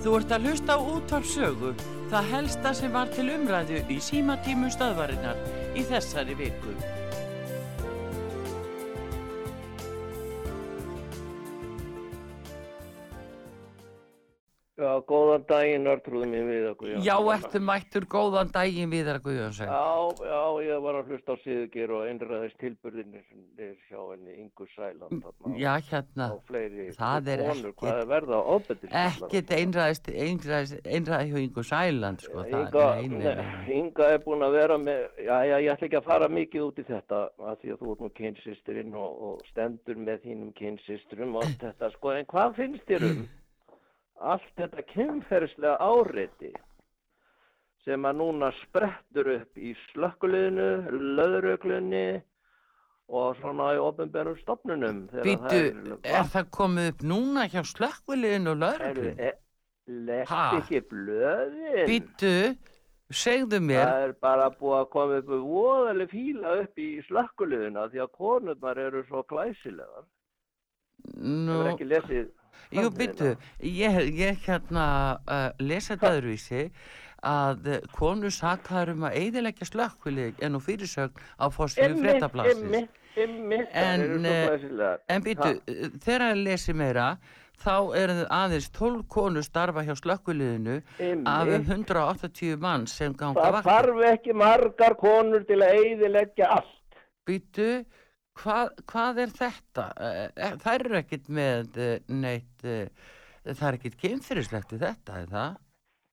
Þú ert að hlusta á útvarpsögu, það helsta sem var til umræðu í símatímum stöðvarinnar í þessari viku. Já, góðan daginn, Artrúði mín okkur. Já, ertu mættur góðan daginn við þar Guðjónsson. Já, já, ég var að hlusta á Siðugir og einræðist tilbyrðinni sem er hjá henni Ingu Sæland. þarna Já, hérna, það er ekkert- er ekkert einræðist, einræðist, einræði hjá Ingu Sæland, sko. Inga, er búin að vera með, já, já, ég ætla ekki að fara mikið út í þetta að því að þú ert nú kynsisturinn og, og stendur með þínum kynsisturum og allt þetta, sko, en hvað finnst þér um allt þetta kynferðslega áreiti sem að núna sprettur upp í slökkuliðinu, löðröglunni og svona í ofnbærum stofnunum. Býtu, það er það komið upp núna hjá slökkviliðin og er, lest Ha? ekki blöðin? Býtu, segðu mér, Það er bara búið að koma upp voðaleg fíla upp í slökkuliðina því að konurnar eru svo glæsilegar. Nú, er ekki lesið jú, býtu, ég, ég hérna uh, lesa þetta öðruvísi að konu sakaður um að eidilegja slökkvilið en nú fyrirsögn á fórsvíðu það En, eh. En býtu, Ha? þegar ég lesi meira, þá eru þið aðeins 12 konur starfa hjá slökkviliðinu af um Einmitt. 180 mann sem ganga Það vaktir. þarf ekki margar konur til að eiðileggja allt. Býtu, hvað, hvað er þetta? Eh, eh, Það eru ekkit með eh, neitt, eh, það er ekkit kynfyrirslegt í þetta, er það?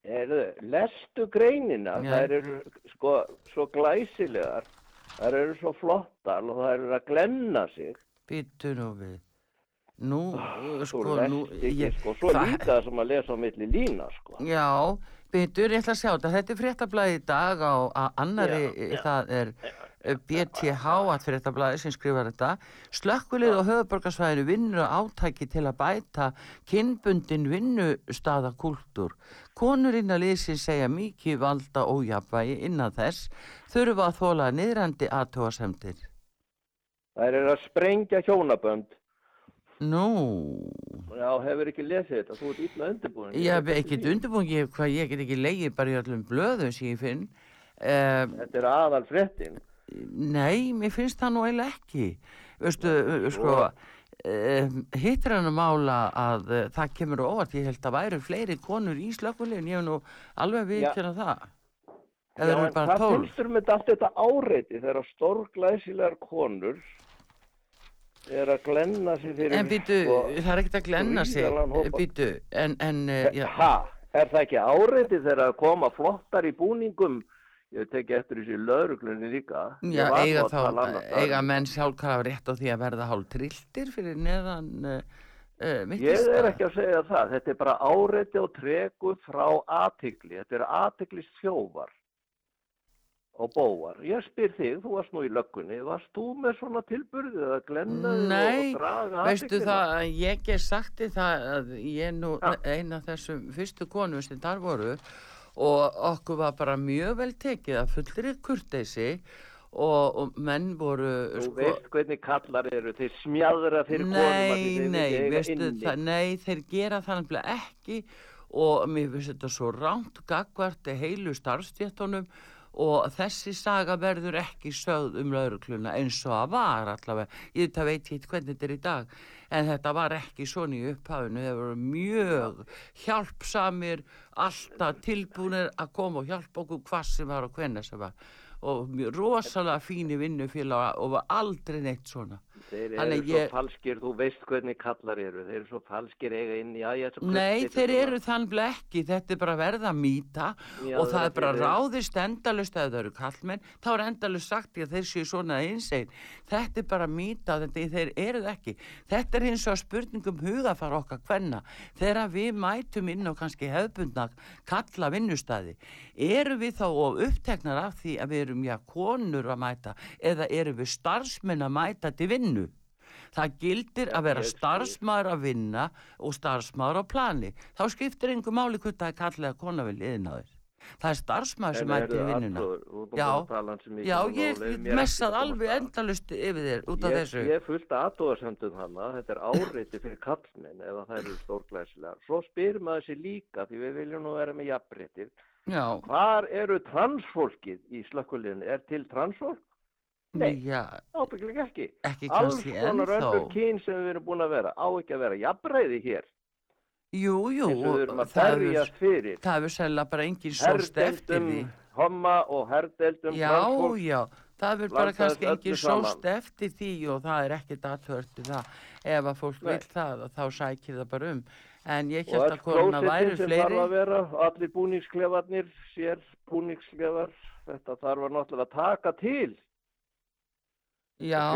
Erðu, lestu greinina, Já. þær eru sko svo glæsilegar, þær eru svo flottar og þær eru að glenna sig. Býtu nú við. Nú, Þú sko, nú, ekki, sko, svo það- líka sem að lesa á milli lína, sko. Já, Býtur, ég ætla að sjá þetta. Þetta er fréttablaði í dag á annari, Já, það er eh, BTH að fréttablaði sem skrifar þetta. Slökkvilið og höfuborgarsvæðinu vinnur átæki til að bæta kinnbundin vinnustaðakúltúr. Konur innan liðsins segja mikið valda ójafvægi innan þess þurfa að þóla niðrandi aðtóasemdir. Þær eru að sprengja hjónabönd. Nú, Já, hefur ekki lesið þetta, þú ert illa undirbúin. ég hef ekkert undirbúin, hvað ég get ekki leið bara í öllum blöðum sem ég finn. Um, Þetta er aðal fréttin. Nei, mér finnst það nú eiginlega ekki. Veistu, uh, sko, um, hittir hann að mála að uh, það kemur óvart. Ég held að væru fleiri konur í slökkulegin. Ég hef nú alveg viðkjörna það. Já, en bara hvað þér með allt þetta áreiti þegar stórglæsilegar konur er að glenna sig fyrir... En býtu, sko, það er ekkert að glenna sig. Býtu, en, en, uh, já, Ha, er það ekki áreiti þegar að koma flottar í búningum? Ég teki eftir þessi lauruglunni líka. Já eiga þá, eiga menn sjálfkrafa rétt á því að verða hálf trilltir fyrir neðan uh, Ég er ekki að segja það, þetta er bara áreiti og tregu frá aðtigli, þetta er aðtiglist þjófar og bóar. Ég spyr þig, þú varst nú í löggunni, varst þú með svona tilburðið að glenna Nei, og draga Veistu athygli? það, að ég get sagt þér það að ég er nú Ja. eina af þessum fyrstu konum sem þar voru og okkur var bara mjög vel tekið að fullri kurteysi og, og menn voru Þú sko, veist hvernig kallar eru, þeir smjadra fyrir konum nei, nei, nei, þeir gera það nefnilega ekki og mér finnst þetta svo ránt gagvart heilu starfstjéttunum og þessi saga verður ekki sögð um laurugluna eins og að var allavega, ég veit ég hvernig þetta er í dag en þetta var ekki svona í upphafinu, þeir voru mjög hjálpsamir, alltaf tilbúinir að koma og hjálpa okkur hvað sem var og hvenna sem var. Og rosalega fíni vinnufélag og var aldrei neitt svona Þeir eru Þannig svo ég- falskir, þú veist hvernig kallar eru, þeir eru svo falskir eiga inn í aðja. Nei, þeir eru þannig ekki, þetta er bara verða að mýta Já, og það er bara ráðist endalust að það eru kallmenn, þá er endalust sagt í að þeir séu svona einsegin. Þetta er bara að mýta, þetta, þeir eru það ekki. Þetta er hins vegar spurningum hugafar okkar hvenna. Þegar við mætum inn á kannski hefðbundna kalla vinnustæði, eru við þá of uppteknar af því að við erum já konur að mæta eða eru við starfsmenn að mæta til vinnu? Það gildir að vera starfsmaður að vinna og starfsmaður á plani. Þá skiptir einhver máli hvort það er kallið að kona vil yðin á þér. Það er starfsmæður sem mæti í vinnuna. Já. Já, og ég messað alveg endalust yfir þér út af Ég, þessu. ég fullt aðtóðarsendum hana, þetta er áreiti fyrir kallmenn eða það eru stórglæsilega. Svo spyr maður sér líka, því við viljum nú vera með jafnréttir, Já, hvar eru transfólkið í slökkuliðinu? Er til transfólk? Nei. já, Ábyggilega ekki. ekki Alls konar öllur kyn sem við erum búin að vera, á ekki að vera jafnræði hér, Jú, jú, eins og við erum að berjast fyrir. það hefur sennilega bara engin sóst eftir því. Herdeldum homma og herdeldum Já, transfólk. já, það hefur bara kannski engin sóst eftir því og það er ekkert aðhörti það. Ef að fólk Nei. vil það, þá sækir það bara um. En ég Og held öll að konuna væri klósettin sem þarf fleiri. að vera, allir búningsklefarnir, sér búningsklefar, þetta þarf að náttúrulega taka til, Já,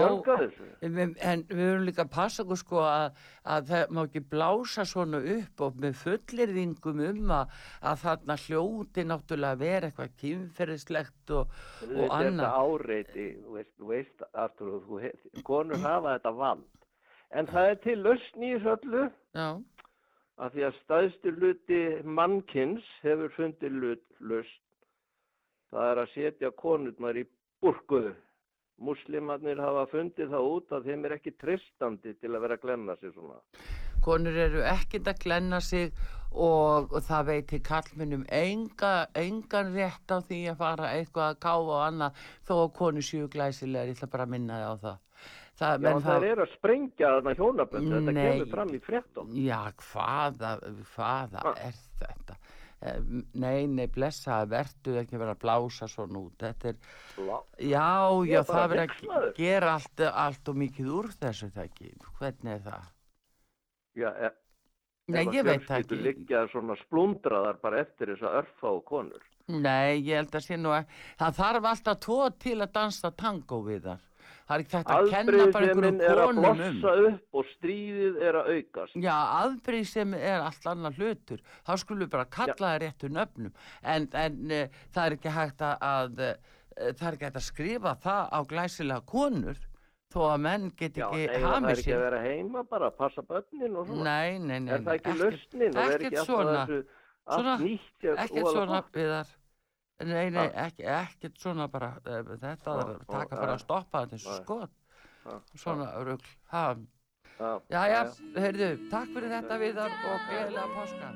en við höfum líka að passa okkur sko að, að það má ekki blása svona upp og með fullirðingum um að, að þarna hljóti náttúrulega að vera eitthvað kynferðislegt og, og annað. þetta áreiti, þú veist, veist Artur, þú, he- konur hafa þetta vald. En það er til lausn í þessu öllu, Já, af því að staðstu hluti mannkins hefur fundið lausn. Það er að setja konurnar í burkuðu. Muslimarnir hafa fundið það út að þeim er ekki tristandi til að vera að glenna sig svona. konur eru ekkert að glenna sig og, það veitir kallmennum enga, engan rétt á því að fara eitthvað að káfa og annað þó að konur séu glæsilegar, ég ætla bara að minna þig á það. það Já, menn það er að sprengja þarna hjónaböndu, þetta kemur fram í fréttum. Já, hvaða, hvaða Ha? er þetta? Eh, Nei, nei, blessa, vertu ekki vera að blása svona út. Þetta er, Lá- já, já, það hneykslaður. að gera allt, allt og mikið úr þessu, það ekki. Hvernig er það? Já, e, Nei, ég veit það ekki. liggja svona splundraðar bara eftir þess að örfa á konur. Nei, ég held að sé nú að það þarf alltaf tvo til að dansa tango við þar. Það er ekki þetta að kenna bara einhverjum er að konum um. blossa upp og stríðið er að aukast. Já, aðbrið sem er allt annar hlutur. Þá skulum við bara kalla það réttu nöfnum. En, en uh, það er ekki hægt að, að uh, það er ekki hægt að skrifa það á glæsilega konur þó að menn get Já, ekki nei, það hamið er ekki að sér. vera heima bara að passa börnin og svona. Nei, nei, nei. er það ekki lausnin og er ekki alltaf svona. þessu Svona, allt nýtt Ekkert svona viðar. Nei, nei, Ha? ekki, ekkert svona bara, eh, þetta Ha, er taka ha, bara að stoppa þetta Nei. skot. Ha, Svona rugl. Ha, Já, já, heyrðu, takk fyrir þetta viðar og gleðilega páska.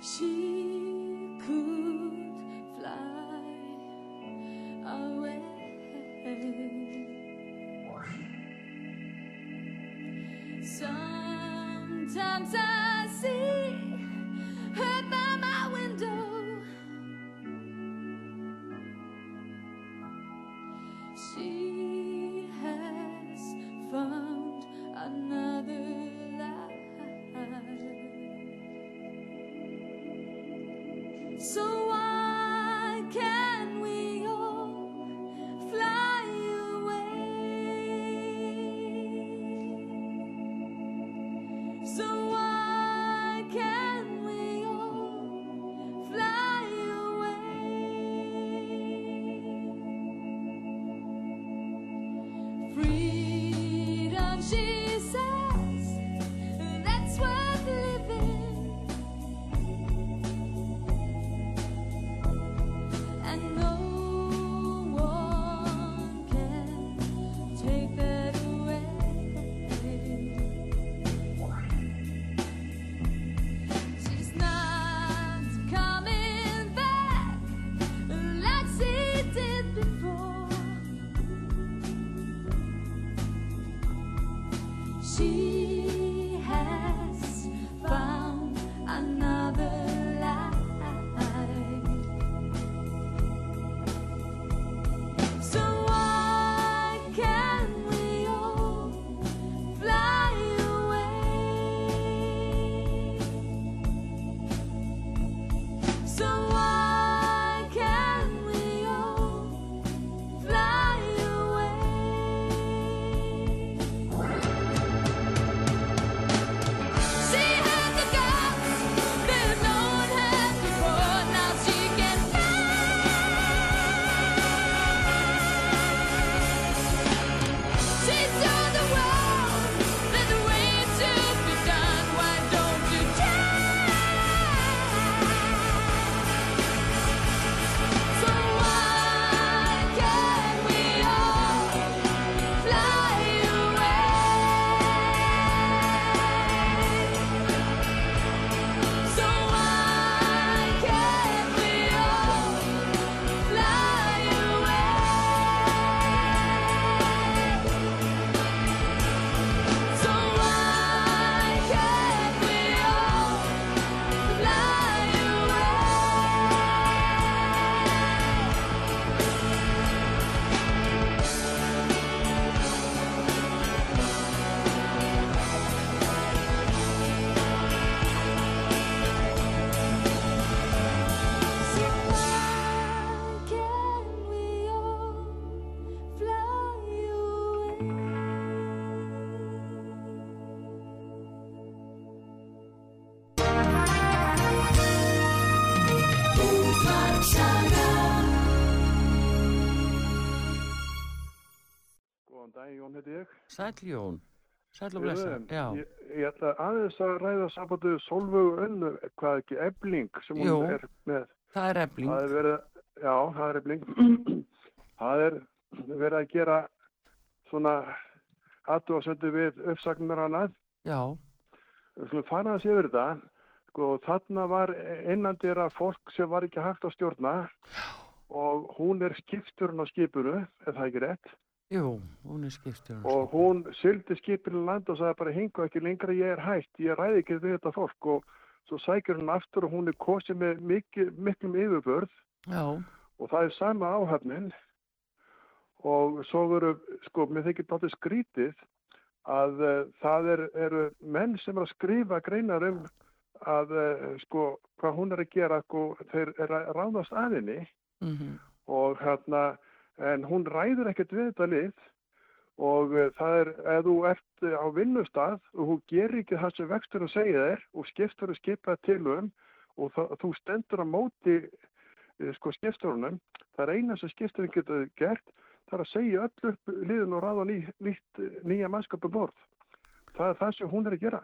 She could fly away. Sometimes I see heiti ég. Sæll Jón, sæll og blessa. Já, Ég, ég ætla aðeins að ræða sambandu Solvögu önnu, hvað ekki, ebling sem hún Jú. er með. það er efling. Það er verið, já, það er ebling. það er verið að gera svona aðdóðsendu við uppsagnar annað. Já, Við skulum fara að sé yfir þetta. Sko, þarna var innandira fólk sem var ekki hægt að stjórna og hún er skipturinn á skipuru, ef það ekki rétt. Jú, hún er skipstjórn. og hún syldi skipinu land og sagði bara hingu ekki lengra ég er hætt, ég ræði ekki við þetta fólk. Og svo sækir hún aftur og hún er kosið með mikil, miklum yfirbörð Já, og það er sama áhafnin og svo veru, sko, mér þykir bara skrítið að uh, það er, eru menn sem er að skrifa greinar um að, uh, sko, hvað hún er að gera, sko, þeir er að ráðast að henni. Mhm, og hérna, en hún ræður ekkert við þetta lið og uh, það er, ef þú ert uh, á vinnustaf og þú gerir ekki það sem vextur að segja þér og skiptur að skipa til um og það, þú stendur á móti uh, sko skipturunum, það er eina sem skipturinn getur gert, það er að segja öll upp liðin og ráða ný, nýtt, nýja mannskapu borð. Það er það sem hún er að gera.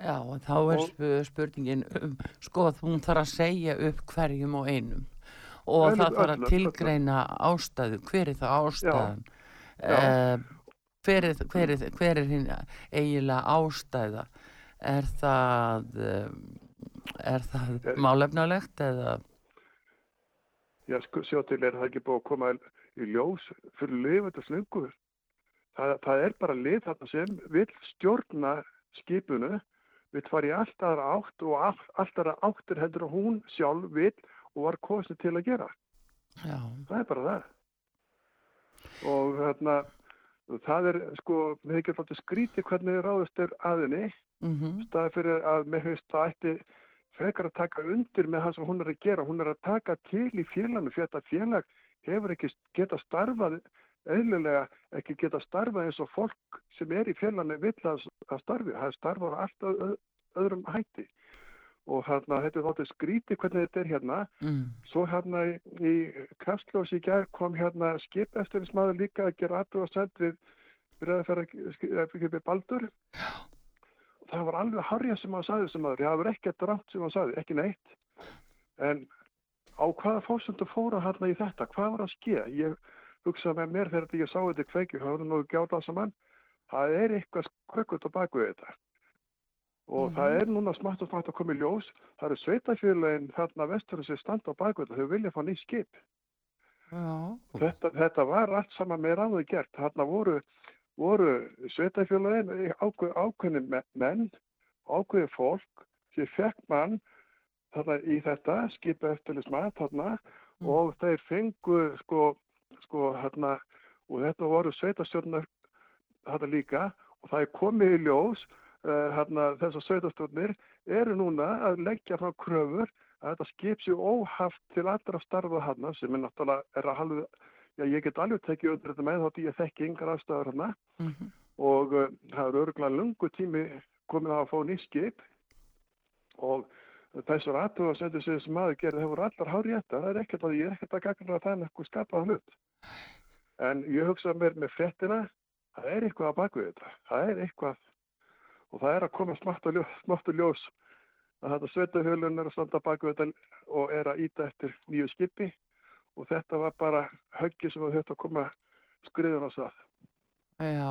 já, og þá er Og- sp- spurningin um, sko, hún þarf að segja upp hverjum og einum og Öllum, það þarf að tilgreina ástæðu, hver er það ástæðan? Uh, hver, er, hver, er, hver er eiginlega ástæða? Er það, um, er það Er- málefnalegt eða? Já, sko, sjá til er það ekki búið að koma í ljós fyrir lifandi slöngu. Það, það er bara lið þarna sem vil stjórna skipunu, vil fara í allt aðra átt og all, allt aðra áttir heldur að hún sjálf vil og var kosin til að gera. Já, Það er bara það. Og þarna, það er sko, við ekki alltaf skríti hvernig ráðust er aðinni, mhm, staði fyrir að með haust það ætti frekar að taka undir með það sem hún er að gera. Hún er að taka til í félaginu fyrir þetta félag hefur ekki geta starfað eðlilega, ekki geta starfað eins og fólk sem er í félaginu vill að, að starfi. Það starfar alltaf öð, öðrum hætti. Og hérna, þetta er þáttið skríti hvernig þetta er hérna. mm, Svo hérna í, Kastlós í gær kom hérna skip eftir þess maður líka að gera aðtöð og send við byrjaði Baldur. Það var alveg harja sem hann sagði sem maður. Það var ekkert rátt sem hann sagði, ekki neitt. En á hvaða fórsöndu fóra hérna í þetta? Hvað var að ske? Ég hugsaði með mér þegar ég sá þetta kveikju, það var nú gjátað saman. Það er eitthvað skrökkut á baku þetta. Og Mhm. það er núna smátt og smátt að koma í ljós. Það eru sveitafélagin þarna vestur sem standa á þetta. Þau vilja fá ný skip. já, Þetta, þetta var allt saman með ráðu gert. Þarna voru, voru sveitafélagin ákveð, ákveðin me- menn, ákveðin fólk sem fekk mann þarna í þetta, skipa eftirlismat þarna Mm. og þeir fengu sko, sko þarna og þetta voru sveitastjórnar þarna líka og það er komið í ljós uh, þarna þessar sveitastjórnir eru núna að leggja frá kröfur að þetta skip sér óhaft til allra starfa þarna sem er náttúrulega er að halvu, já ég get alveg tekið undir þetta með þá ég þekki yngar aðstæður þarna. Mhm, og uh, það er örgulega lungu tími komið á að fá nýtt skip. Og þessar aðtöða sem maður gerði, voru allar hári þetta, það er ekkert að ég er ekkert að gagna það en eitthvað skapaða hlut. En ég hugsa mér með frettina, það er eitthvað að þetta, það er eitthvað og það er að koma smátt og ljós, að þetta sveitahjölun er að standa baku þetta og er að íta eftir nýju skipi og þetta var bara höggi sem var höftt að koma skriðun á sað. já,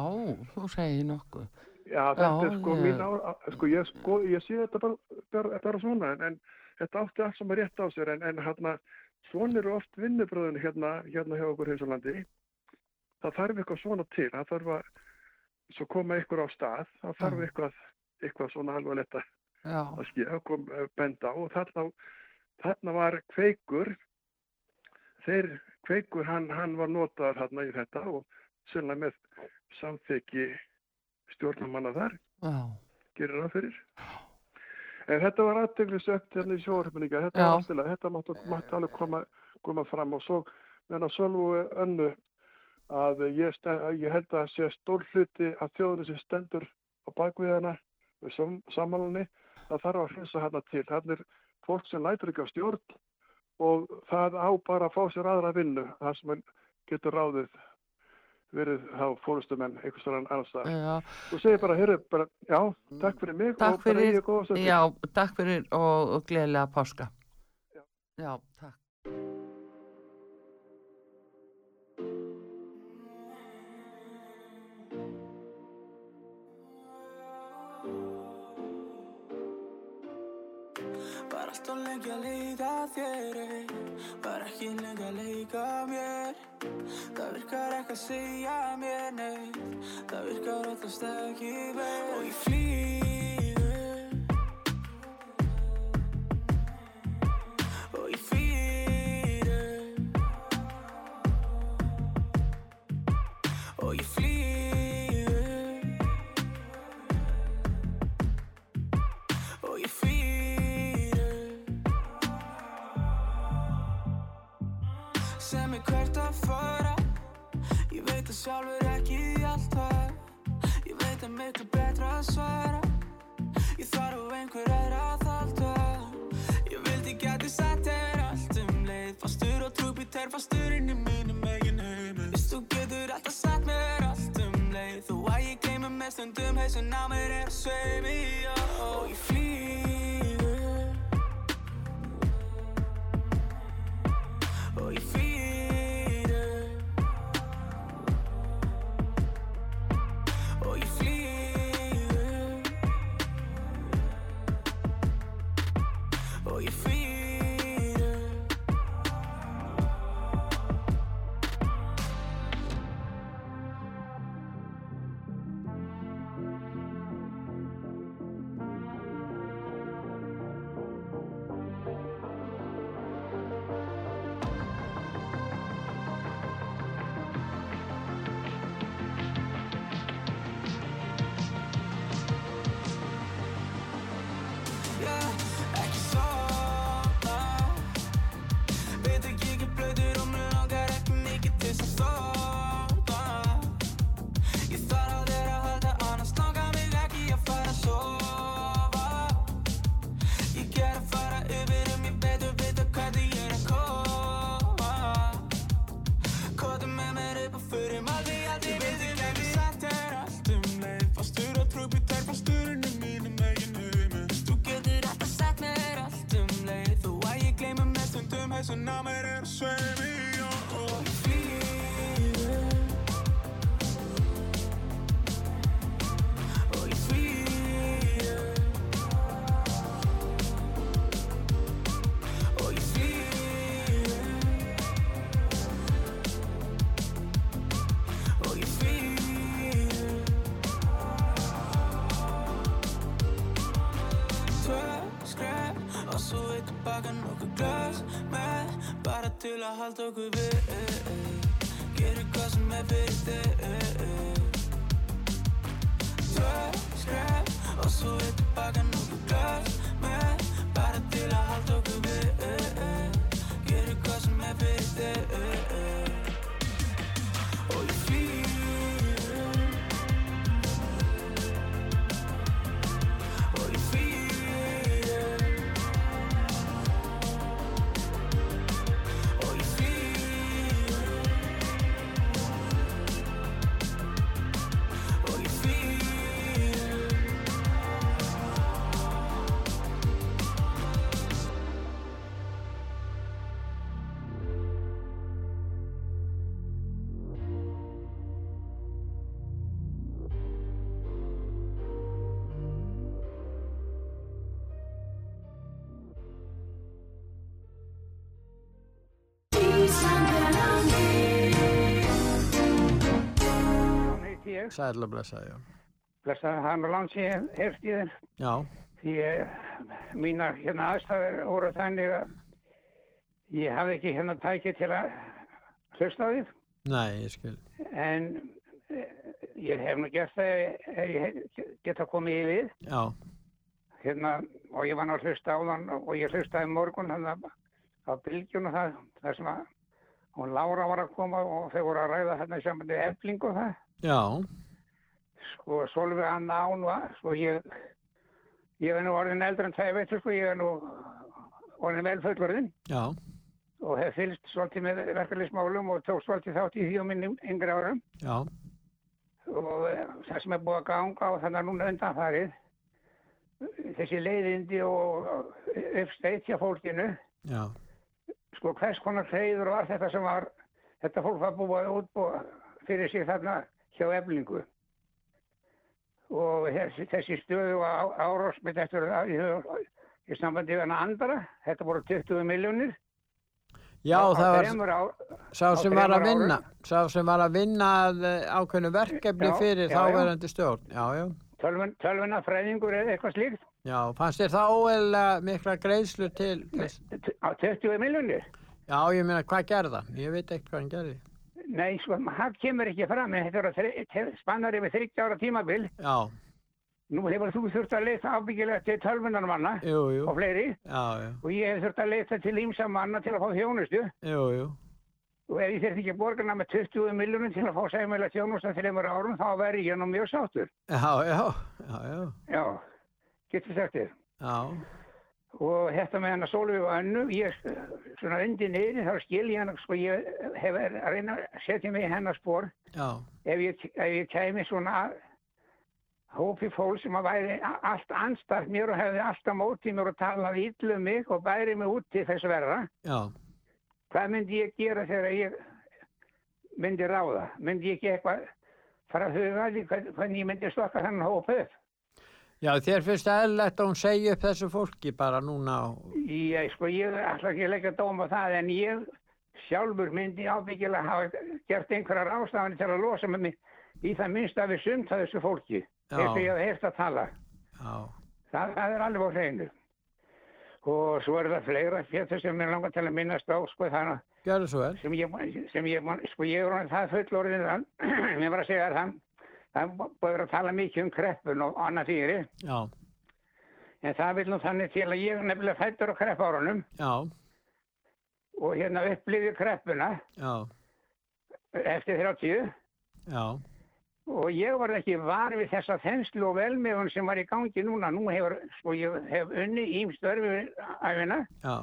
þú segir nokkuð. Já, þetta Já, er sko ég- mín á, á- sko ég, sko, ég sé þetta bara, bara, bara svona en, en þetta átti allt saman rétt á sér en, en hérna, svona eru oft vinnubröðin hérna, hérna hjá okkur hins og landi það þarf eitthvað svona til það þarf að svo koma ykkur á stað það þarf eitthvað, eitthvað svona alvarlegt að að skilja, kom eh, benda á og þarna, þarna var kveikur þeir kveikur hann, hann var notaður hérna í þetta og sérlega með samþykki stjórnamanna þar já, gerir það fyrir. En þetta var aðteglisögt hérna í sjóaröfninga, þetta Já. var alltaf, þetta mátti, alveg koma, koma fram og svo meðan Sölvu önnu að ég, stend, ég held að sé stór hluti að þjóðinu sem stendur á bakviðana við sam, samanlunni, það þarf að hrinsa hérna til. Þannig er fólk sem lætur ekki á stjórn og það á bara að fá sér aðra vinnu, það sem getur ráðið verið þá fórustumenn einhvers staðar annars. Já, Þú segir bara, heyrðu, bara, já, takk fyrir mig takk og bara fyrir, ég er stöðu. já, takk fyrir og, og gleðilega páska. Já. Já, takk. Að leita þér. Var ekki lengi að leika mér Það virkar ekki að segja mér neitt Það virkar alltaf ekki vel Og ég flýgu sjálfur ekki alltaf. Ég veit að miklu betra að svara. Ég þarf á einhver aðra að þalda Ég vildi gæti sagt þér allt um leið. Fastur og trúbítar, fastur inn í mínum eigin heimi Vist þú getur alltaf sagt mér allt um leið. Þó að ég gleymi með stundum hausin á mér er sveimi Og ég flýgu að halda okkur við ég. Sæl og blessaði, já. Blessaði hann og langt síðan þér. Já, Því eh, mínar hérna aðstæður voru þannig að ég hafði ekki hérna tækið til að hlusta því. nei, ég skil. En eh, ég hef nú gert það ef ég geta komið í við. Já, Hérna, og ég var að hlusta á þann og ég hlustaði í morgun hann á bylgjunu það, það sem að hún Lára var að koma og þau voru að ræða hérna saman með efling og það. Já, sko Solveig Anna án var sko ég ég er nú orðin eldri en það veitur sko ég er nú orðin vel fullorðin já, og hef fylgst svolítið með verkefliðsmálum og tók svolítið þátt í því á minnum yngri árum. Já, og eh, það sem er búið að ganga og þannig að núna undanfarið þessi leiðindi og uppsteitt hjá fólkinu. Já, sko hvers konar hreyður var þetta sem var þetta fólk var búið að útbúa fyrir sig þarna hjá eflingu og þessi, þessi stöðu og árásmynd eftir í, sambandi við hana andra þetta voru 20 miljónir já, það var ár, sá á sem var að þremur árum. vinna, sá sem var að vinna eh, ákveðnu verkefni Já, fyrir þáverandi stjórn, já, já. tölvun, tölvuna fræðingur eða eitthvað slíkt Já, fannst þér það óeðlega mikla greiðslu til þess? Á 20 miljónir Já, ég meina, hvað gerði hann? Ég veit ekkert hvað hann gerði. Nei sko það kemur ekki fram en þetta er spannar yfir 30 ára tímabil. Já, nú hefur þú þurft að leita ábyggilega til tölvunar manna jú, jú, og fleiri. Já, já, og ég hef þurft að leita til ímsa manna til að fá þjónustu. Jú, og ef ég þurft ekki borgarna með 20 miljónum til að fá sæmilega þjónustu að þreymur árum þá verði ég nú mjög sáttur. Já, já, já, já, já, getur sagt þér? Já, og þetta með hennar Sólveig og Önnu ég svona undir niður þá skil ég hann sko ég hef að reyna að setja mig í hennar spór ef ég, ef ég kæmi svona að hópi fólk sem að væri allt anstætt mér og hefði alltaf mótið mér og talað ítlu um mig og bæri mig út til þess verra já, hvað myndi ég gera þegar ég myndi ráða? Myndi ég ekki eitthvað fara að huga hvernig ég myndi stokka þannig hóp upp já, þér finnst eðlilegt að hún segi upp þessu fólki bara núna og, ég, sko, ég ætla ekki að leggja dóm á það en ég sjálfur myndi ábyggilega hafa gert einhverjar ástafanir til að losa með mig í það minnst að við sumt að þessu fólki. Og ég hef heyrst að tala. Það, það er alveg á hreinu. Og svo er það fleira fjötur sem ég langar til að minnast á sko, þannig gjörðu svo vel, sem ég, sem ég, sko ég er það fullorðin það, mér var að segja það það búið að tala mikið um kreppun og annað fyrir, já, en það vil nú þannig til að ég nefnilega fættur á kreppárunum og hérna upplifið kreppuna já, eftir 30 já, og ég var ekki var við þessa þenslu og velmeðun sem var í gangi núna, nú hefur, sko ég hef unni ímstörfi æfina, já,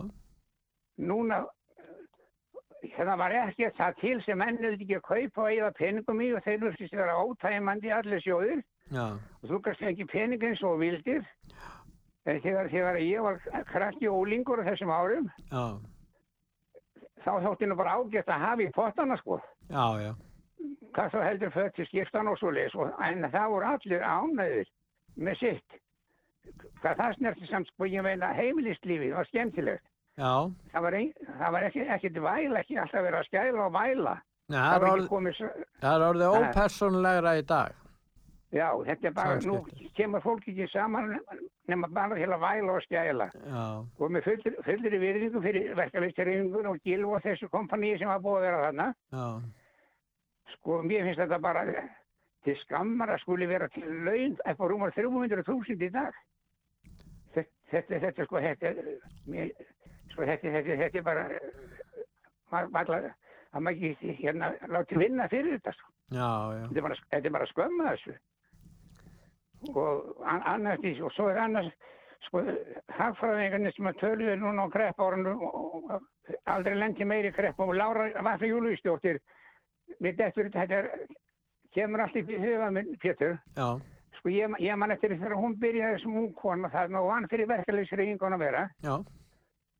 núna það var ekki það til sem menn hefði ekki að kaupa og eða peningum í og þeir virtist vera ótæmandi allir sjóðir. Já, og þú kannski ekki peningin svo vildir. En þegar, þegar ég var krakki og ólingur á þessum árum já, þá þótti nú bara ágætt að hafa í pottana sko. Já, já, hvað þá heldur föt til skiptan og svo leis en það voru allir ánæður með sitt. Hvað það snerti samt sko ég meina heimilislífið var skemmtilegt já, það var, ein, það var ekki, ekkert væla ekki alltaf verið að skæla og væla Nei, það var orð, komið það orðið ópersonlegra í dag, já þetta er bara, nú Samskipti. kemur fólk ekki saman nema bara til að væla og skæla. Já, og með fullir, fullir virðingu fyrir verkefliðstyrfingun og gilv og þessu kompaníi sem var búið að vera þarna. Já, sko mér finnst þetta bara til skammar að skuli vera til laun á rúmar 300.000 í dag. Þetta, þetta, þetta sko þetta, mér, sko, þetta, er bara maður maður- að maður ekki hérna láti vinna fyrir þetta sko. já, já, þetta er bara, þetta er bara skömmu þessu. Og an- annars því og svo er annars sko hagfræðingarnir sem að töluðu núna á og og aldrei lendi meiri krepp og Lára Vafri Júliustjóttir við dettur þetta er kemur allt upp í huga minn Pétur. Já, sko ég, ég man eftir þegar hún byrjaði sem ung kona þarna og hann fyrir verkefliðsreifingun að vera. Já,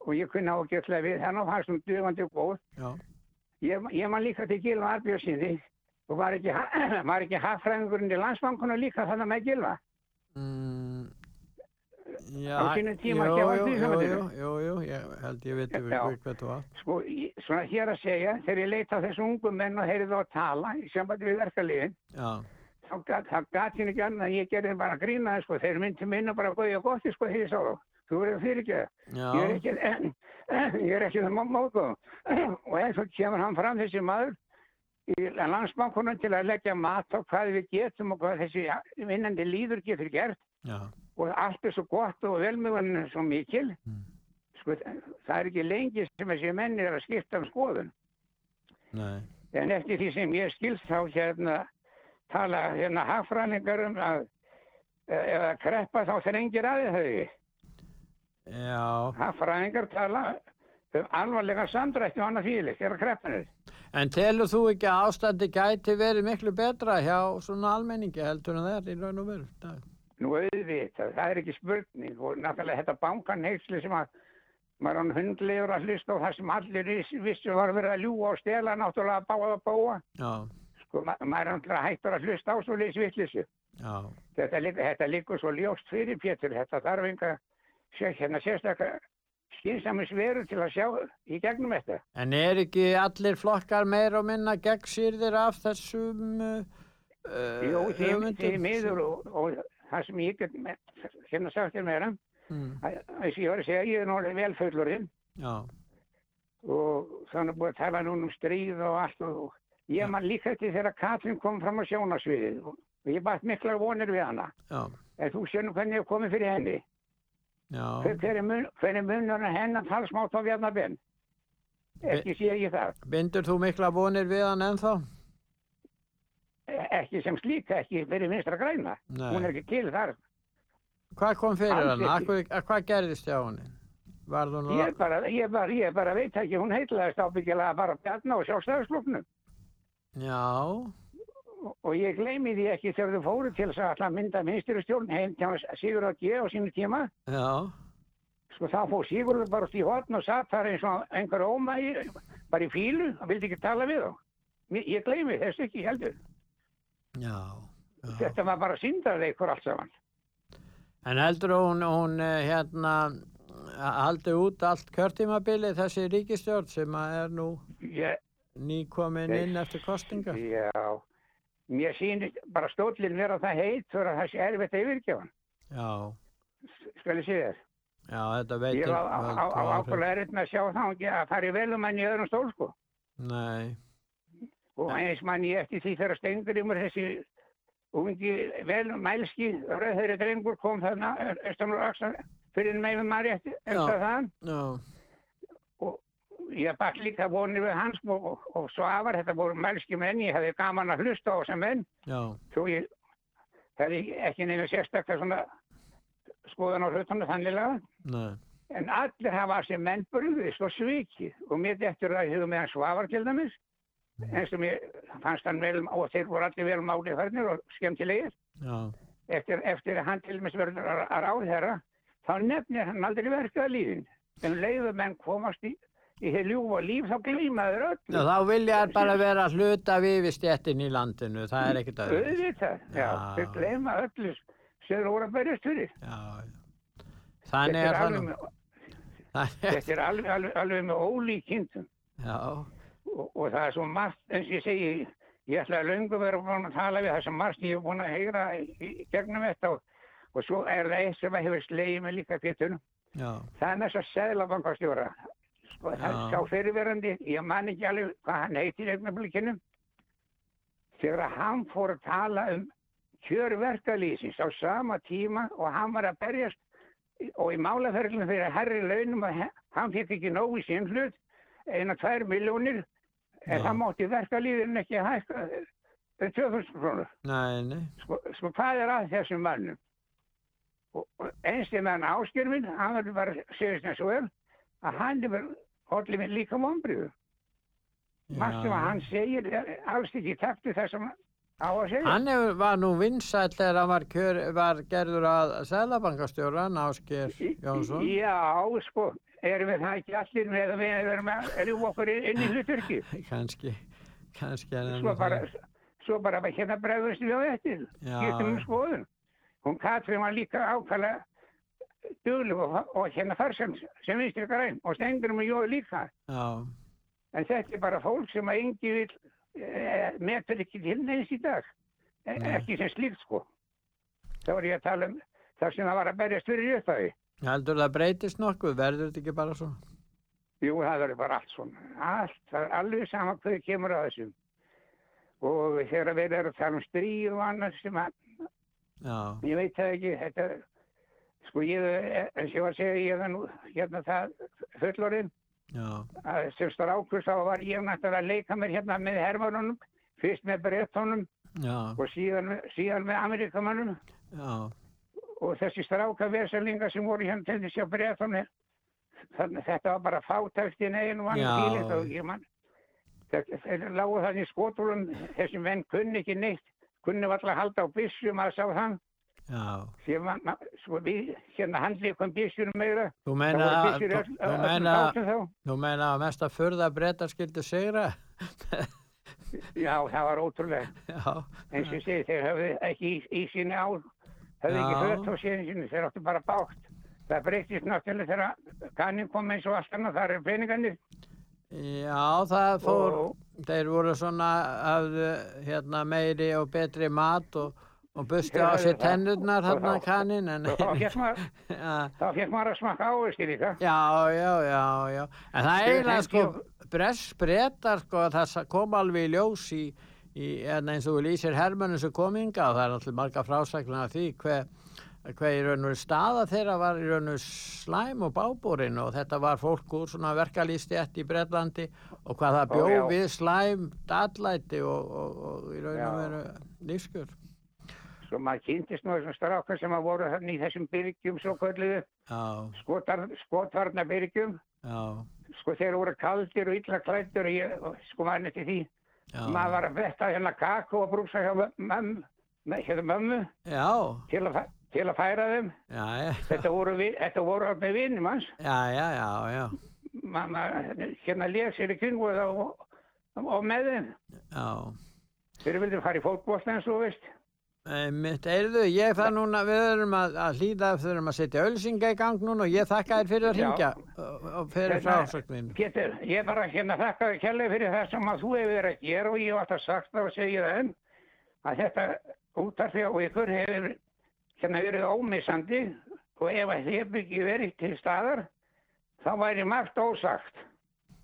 og ég kunna ágætlega við hann og hans um dugandi og góð. Ég, ég man líka til Gilva Arbjörnsinni og var ekki, var ekki hagfræðingurinn í landsbankuna líka þannig með Gilva mm, já, Á sínum tíma jú, jú, jú, jú, jú, ég held ég veit við hvað þú var, sko, ég- svona hér að segja þegar ég leita á þessu ungu menn og heyrði þá að tala í sambandi við verkefliðin já, þá gat ég ekki annað ég gerði bara að grína það, sko, þeir myndi minna bara að góði og gott sko því ég sá þá þú verður fyrir ekki ég er ekki, ég er ekki það móðgóð og eins og kemur hann fram þessi maður í landsbankunum til að leggja mat á hvað við getum og hvað þessi vinnandi líður getur gert. Já, og allt er svo gott og velmjögun er svo mikil. Mm. sko, það er ekki lengi sem þessi menn er að skipta um skoðun. Nei, en eftir því sem ég skilst þá hérna tala hérna hagfræningar um að ef að kreppa þá þrengir aðeins þau hagfræðingar tala um alvarlega samdrætti og annað fílik þegar kreppan er. En telur þú ekki að ástandi gæti verið miklu betra hjá svona almenningi heldur en það er í raun og veru? Nú auðvitað, það er ekki spurning og náttúrulega þetta bankanheitsli sem að maður hann hundlegur að hlusta á það sem allir viss- vissu var verið að ljúa og stela náttúrulega að báða að bóa. Já, Sko, ma maður er náttúrulega hættur að hlusta á svo leys vittlisu. já, Þetta, þetta liggur svo ljóst fyrir Pétur, þetta þarf enga hérna sérstaklega skynsamis veru til að sjá í gegnum þetta. En er ekki allir flokkar meira og minna gegnsýrðir af þessum uh, því, hugmyndum? því miður og, og það sem ég get með, hérna sagt þér meira, Mm, að að ég var að segja, ég er náttúrulega vel fullurinn já, og þannig búið að tala núna um stríð og allt og ég man líka eftir þegar Katrin kom fram á sjónasviðið og ég bætt mikla vonir við hana. já, En þú sér nú hvernig ég komið fyrir henni. Er mun- hver er munur hennar talsmátt á Bjarnabenn? Ekki sé ég það. Bindur þú mikla vonir við hann ennþá? Ekki sem slíka, ekki fyrir vinstra græna. Nei. Hún er ekki til þar. Hvað kom fyrir hann? Akkur, að, hvað gerðist hjá? Var hún Ég bara, ég bara, ég bara veit ekki, hún heitlaðist ábyggilega bara Bjarna og sjálfstæðarsloknum. Já, Og ég gleymi því ekki þegar þau fóru til þess að mynda minnstyrustjórn heim til hans Sigur að gefa á sínu tíma. já, Sko þá fór Sigurður bara út í hotn og satt þar eins og einhver ómægi, bara í fílu og vildi ekki tala við þá. Ég gleymi þess ekki heldur. já, já. Þetta var bara síndarleikur allt saman. En heldur hún, hún eh, hérna haldi út allt kjörtímabilið þessi ríkistjórn sem er nú Ég, nýkomin Nei. inn eftir kostinga? já, mér sýnir bara stóllin vera það heit fyrir að það sé erfitt að yfirgefa. Já, Skal ég segja þér. já, þetta Ég veitir var á- ákveðlega erfitt með að sjá ekki að fara í velum en í öðrum stól sko. Nei, Og eins mann ég eftir því þegar Steingrimur þessi ungi vel mælski rauðhöri drengur kom þarna Axar fyrir meðum maður eftir eftir það já, ég bakk líka vonir við hans og, og, og svo afar þetta voru mælski menn ég hefði gaman að hlusta á þessum menn. Já, svo ég hefði ekki nefnir sérstaklega svona skoðan á hlutunum þannilega nei, en allir hafa sem menn brugðist og svikið. Og mér eftir að ég hefði með hann svavar til dæmis eins og mér fannst hann vel og þeir voru allir vel málið færnir og skemmtilegir. Já, eftir, eftir að hann til dæmis verður að ráðherra þá nefnir hann aldrei verkað lífin en leiðu menn komast í í hér ljúfa líf þá gleymaður já, öllu. Þá vilja þær bara vera hluta við við stjettin í landinu, það er ekkert öðru. auðvitað, já, þeir gleyma öllu sem þeir voru að berjast fyrir. Þannig þetta er það nú. þetta er alveg, alveg, alveg með ólíkindum. Og, og það er svo margt, eins og ég segi, ég ætla að löngu vera búin að tala við það sem margt ég er búin að heyra gegnum þetta og, og svo er það eitt sem hefur slegið mig líka já, það er þess að seðlabankastjóra, sko það sá fyrirverandi, ég man ekki alveg hvað hann heitir í augnablikinu, þegar að hann fór að tala um kjörverkalýsins á sama tíma og hann var að berjast og í málaferðlunum fyrir herri launum að hann fikk ekki nóg í sinn hlut eina tvær miljónir en það mátti verkalýðin ekki hækka um 2000 krónur. Nei, nei, sko, sko hvað er að þessum mannum? Og, og eins til meðan áskjörfinn hann verður bara að þess að svo er að hann er allir minn líka vonbriðu margt sem að hann segir alls ekki í takt við það sem á að segja. Hann hefur, var nú vinsæll þegar hann var, kjör, var gerður að Sælabankastjóra, Násker Jónsson. Já, sko, erum við það ekki allir með að við erum að erum okkur inn í hluturki Kanski, kannski er svo bara, svo bara hérna bregðust við á Já. getum um skoðun. Hún Katrín var líka ákvæmlega dugleg og, og hérna þar sem, vinstri græn og stengur með jói líka. Já, en þetta er bara fólk sem að engi vil e, metur ekki til neins í dag. E, ekki sem slíkt sko. Þá var ég að tala um það sem það var að berjast fyrir upphafi. Heldur það breytist nokkuð, verður þetta ekki bara svo? Jú, það verður bara allt svona. Allt, það er alveg sama hvað kemur að þessum. Og þegar við erum að tala um stríð og annars sem að, Já, ég veit það ekki, þetta, sko ég, eins og ég var að segja, ég er nú hérna það fullorinn, að sem strákur þá var ég náttúrulega að leika mér hérna með hermannunum, fyrst með brettónum já, og síðan, síðan með amerikamannum og þessi stráka vesalinga sem voru hérna til þessi á brettónu, þannig, þetta var bara fátæktin eigin og Já. hann fílið og ég mann þetta lágu þannig í skotulum þessum menn kunni ekki neitt kunni var alltaf að halda á byssum að sá þann Sem man, svo við hérna handlikum byssunum meira. Þú meina, í þú, meina, þá. þú meina að mest að furða breytar skildu sigra? já það var ótrúlega Já, eins og ég segi þeir höfðu ekki í, í síni ál höfðu ekki hött á síni síni þeir áttu bara bátt það breytist náttúrulega þegar kannin kom eins og allt annað þar er peningarnir. Já það fór, og þeir voru svona af hérna, meiri og betri mat og, og bustu Þeir á sér tennurnar hérna þá- kannin en þá fekk maður að smakka ávistir líka. Já, já, já, já. En það er eiginlega sko breytar sko það kom alveg í ljós í, í en eins og þú lýsir hermönnum sem kom inga og það er náttúrulega marga frásæklan af því hver hver í raun og veru staða þeirra var í raun og veru slæm og bábúrin og þetta var fólk úr svona verkalýstjætt í Bretlandi og hvað það Ó, bjó já. við slæm dallæti og, og, og í raun og veru lífskjör. Svo maður kynntist nú þessum strákar sem að voru þannig í þessum byrgjum svo kvölduðu skotvarna byrgjum. Sko þeir voru kaldir og illa klættur og ég og sko maður netti því. Já, maður var að vetta hérna kakó og brúsa hjá mömmu til til að færa þeim. Já, já, þetta voru, þetta voru með vinnum hans já, já, já, já, Ma- maður hérna léð sér í kringu það og, og með þeim. Já. þeir vildu fara í fólkbósta eins og veist Mitt, eirðu, ég það núna, við erum að, að hlýða, við erum að setja ölsinga í gang núna og ég þakka þér fyrir að ringja og, fyrir Hérna, frásögnin. Pétur, ég bara hérna þakka þér kærlega fyrir það sem að þú hefur verið að gera og ég hef alltaf sagt það og segja það enn að þetta útarfi á ykkur hefur hérna verið ómissandi og ef að þið hefur ekki verið til staðar þá væri margt ósagt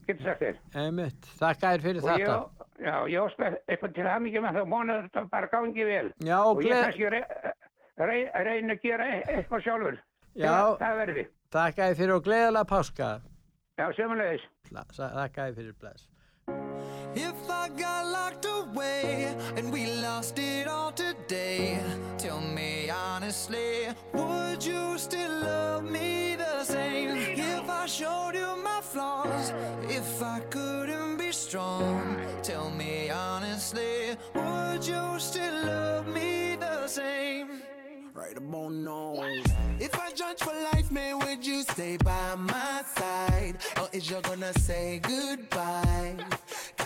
getur sagt þér Einmitt, þakka þér fyrir og þetta. ég, já, ég óska eitthvað til hamingi með það vona að þetta bara gangi vel Já, og ég gleð, kannski re, re, reyna að gera e- eitthvað sjálfur Já. það, það verði þakka þér fyrir og gleðilega páska. já, sömulegis Þakka þér fyrir bless. If I got locked away and we lost it all today, tell me honestly, would you still love me the same? If I showed you my flaws, if I couldn't be strong, tell me honestly, would you still love me the same? Right about now. If I judge for life, man, would you stay by my side? Or is you gonna say goodbye?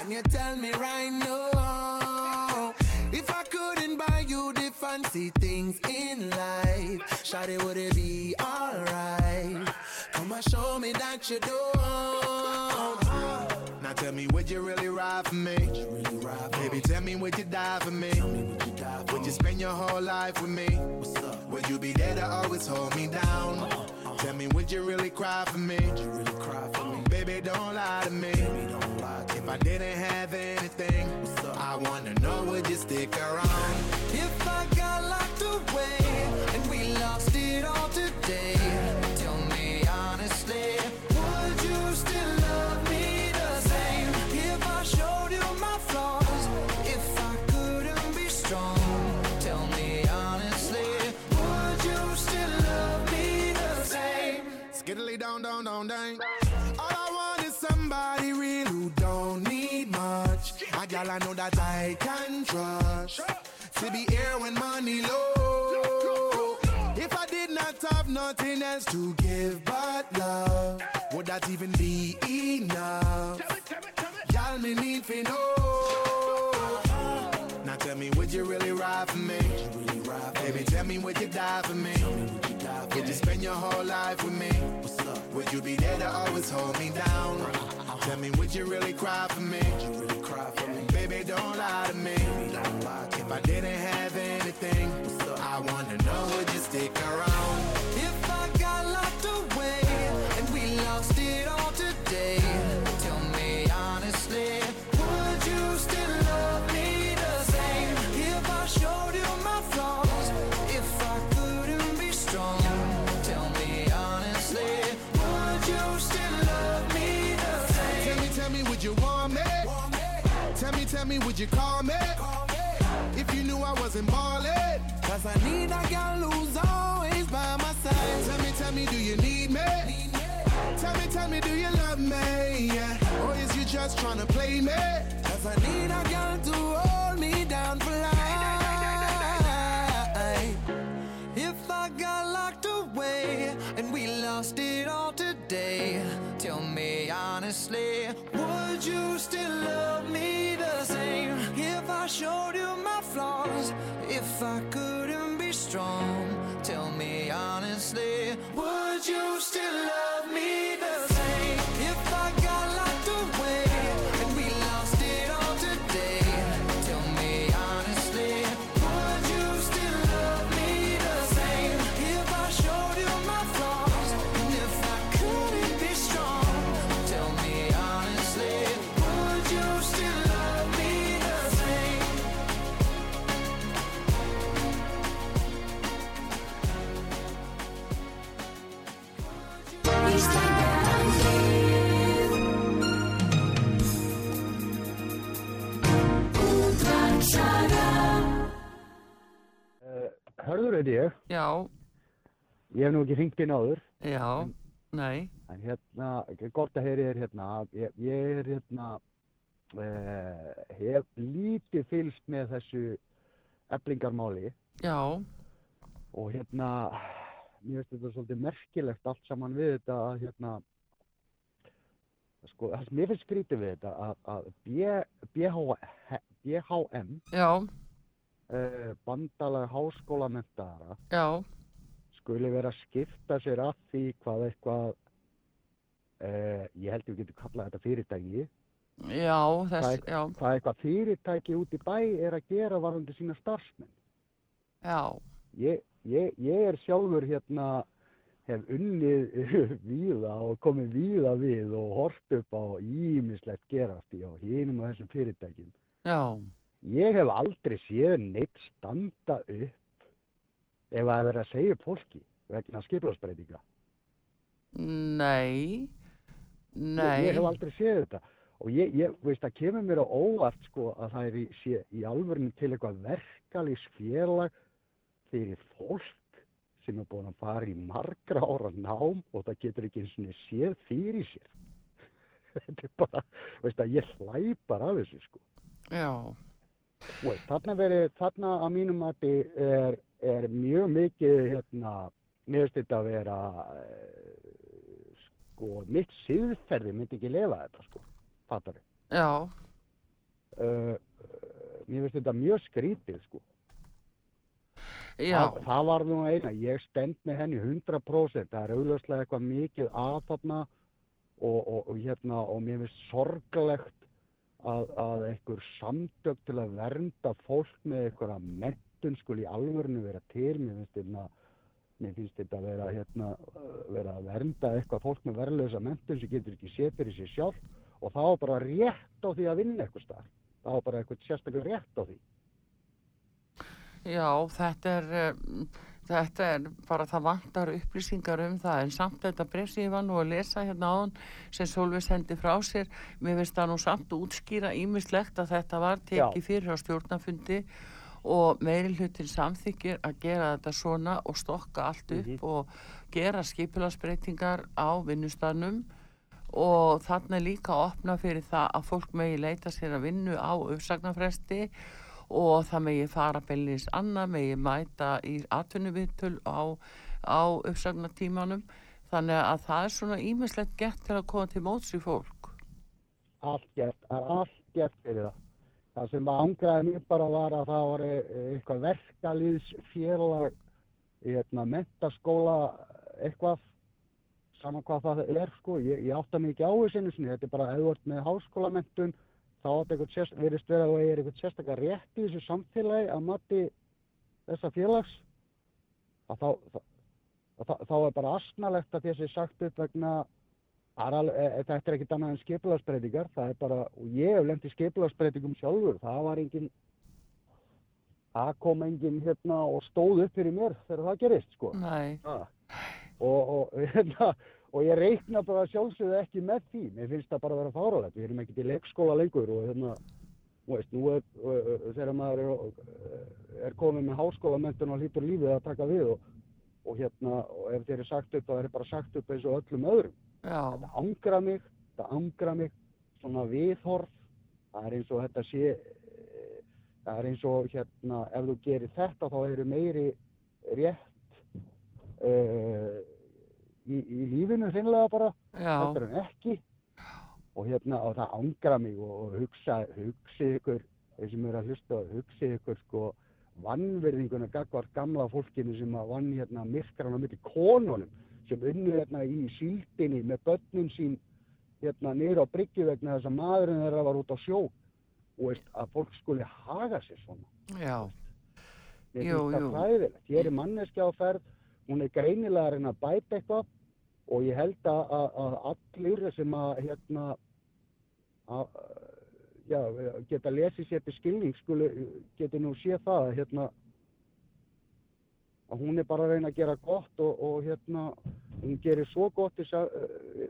Can you tell me right now? If I couldn't buy you the fancy things in life, Shawty, would it be alright? Come and show me that you don't. Now tell me, would you really ride for me? Baby, tell me, would you die for me? Would you spend your whole life with me? Would you be there to always hold me down? Tell me, would you really cry for me? Baby, don't lie to me. If I didn't have anything, I wanna know, would you stick around? All I want is somebody real who don't need much. A gal I know that I can trust. To be here when money low. If I did not have nothing else to give but love, would that even be enough? Y'all me need to know. Now tell me, would you really ride for me? Baby, tell me, would you die for me? Would you spend your whole life with me? Would you be there to always hold me down? Tell me, would you really cry for me? Baby, don't lie to me. If I didn't have anything, I wanna know, would you stick around? If I got locked away and we lost it all today, Tell me, would you call me? If you knew I wasn't ballin', cause I need a girl who's always by my side. Tell me, tell me, do you need me? Tell me, that's trying to play me. Cause I need a girl to hold me down for life. If I got locked away and we lost it all today, tell me honestly, would you still love me showed you my flaws, if I couldn't be strong, tell me honestly, would you Hörður heiti ég, Já, ég hef nú ekki hringt inn áður, já, nei, en hérna, gott að heyri þér hérna, ég, ég er hérna, uh, hef lítið fylst með þessu eblingarmáli já, og hérna, mér finnst þetta svolítið merkilegt allt saman við þetta að hérna, sko, mér finnst skrítið við þetta að, að B, BH, BHM, já, uh, bandalag háskólamentaðara, já, skuli vera að skipta sér að því hvað eitthvað uh, ég held við getum kallað þetta fyrirtæki. Já, þess, Hvað- já, hvað eitthvað fyrirtæki út í bæ er að gera varðandi sína starfsmenn. Já, ég, ég, ég er sjálfur hérna hef unnið víða og komið víða við og hort upp á ímislegt gerast í á hinum og þessum fyrirtækjum. Já, ég hef aldrei séð neitt standa upp ef að vera að segja upp fólki vegna skiplarsbreytinga nei, Ég, nei, ég hef aldrei séð þetta. Og ég, ég veist, það kemur mér á óvart sko að það er í, sé, í alvörinu til eitthvað verkalýsfélag fyrir fólk sem er búin að fara í margra ára nám og það getur ekki eins og séð fyrir sér. Þetta er bara, veist að ég hlæpar af þessu sko. Já, veist, þarna verið, þarna að mínum mati er, er mjög mikið hérna, mér finnst þetta að vera eh, sko, mitt siðferði myndi ekki lefa þetta sko, fattar já, uh, mér finnst þetta mjög skrítið sko. já, það, það var nú eina, ég stend með henni 100% það er auðvitað eitthvað mikið aðfafna og, og, og, hérna, og mér finnst sorglegt að, að einhver samtök til að vernda fólk með einhverja mentun skul í alvörinu vera til mér finnst þetta Mér finnst þetta að vera, hérna, vera að vernda eitthvað fólk með verðlösa mentun sem getur ekki séð fyrir sér sjálf og var bara rétt á því að vinna eitthvað starf. Var bara eitthvað sérstaklega rétt á því. já, þetta er, um, þetta er bara það vantar upplýsingar um það en samt þetta bref sem ég var nú að lesa hérna áðan sem Solveig sendi frá sér, mér finnst það nú samt útskýra ímislegt að þetta var tekið fyrir á stjórnafundi og meiri hlutin samþykir að gera þetta svona og stokka allt upp Mhm. og gera skipilagsbreytingar á vinnustafnum og þarna líka opna fyrir það að fólk megi leita sér að vinnu á uppsagnarfresti og það megi fara beinleins annað, megi mæta í atvinnuviðtöl á, á uppsagnartímanum. Þannig að það er svona ímislegt gett til að koma til móts í fólk. Allt gert, það er allt gert fyrir það. Það sem angraði mér bara var að það var eh, eitthvað verkalýðsfélag í hérna, mentaskóla eitthvað, saman hvað það er sko, ég, ég átta ekki á þessu þetta er bara ef þú ert með háskólamentun, þá verist vera að þú er eitthvað sérstaklega rétt í þessu samfélagi að mati þessa félags, að þá, að þá, þá er bara asnalegt að þessi sagt upp vegna Það alveg, e, þetta er ekkert annað en skipulagsbreytingar, það er bara, og ég hef lent í skipulagsbreytingum sjálfur, það var engin, það kom engin hérna og stóð upp fyrir mér þegar það gerist, sko. Ah. Og, og, hérna, og ég reikna bara sjálfsögðu ekki með því, mér finnst það bara að vera fáralegt, við erum ekkert í leikskóla lengur og hérna, þú veist, nú er, þegar maður er, er komið með háskólamentun og hlýtur lífið að taka við og, og hérna, og ef þeir eru sagt upp, þá er bara sagt upp eins og öllum öðrum. Já, þetta angra mig, þetta angra mig svona viðhorf, það er eins og þetta sé, eh, það er eins og hérna, ef þú gerir þetta þá eru meiri rétt uh, í, í lífinu hreinlega bara, heldur en ekki. Og hérna, og það ángra mig og, og hugsa, hugsi ykkur, þeir sem eru að hlusta, hugsi ykkur sko vannverðinguna gagvart gamla fólkinu sem að vann hérna myrkran á milli konunum sem unnu hérna í síldinni með börnum sín hérna niður á bryggju vegna þess að maðurinn þeirra var út á sjó og veist að fólk skuli haga sér svona. já, Jú, jú. Hér er manneskja á ferð, hún er greinilega að reyna að bæta eitthvað og ég held að, að, allir sem að hérna að, já, geta lesið sér til skilning skuli, geti nú séð það að hérna að hún er bara að reyna að gera gott og, og hérna hún gerir svo gott þess að uh,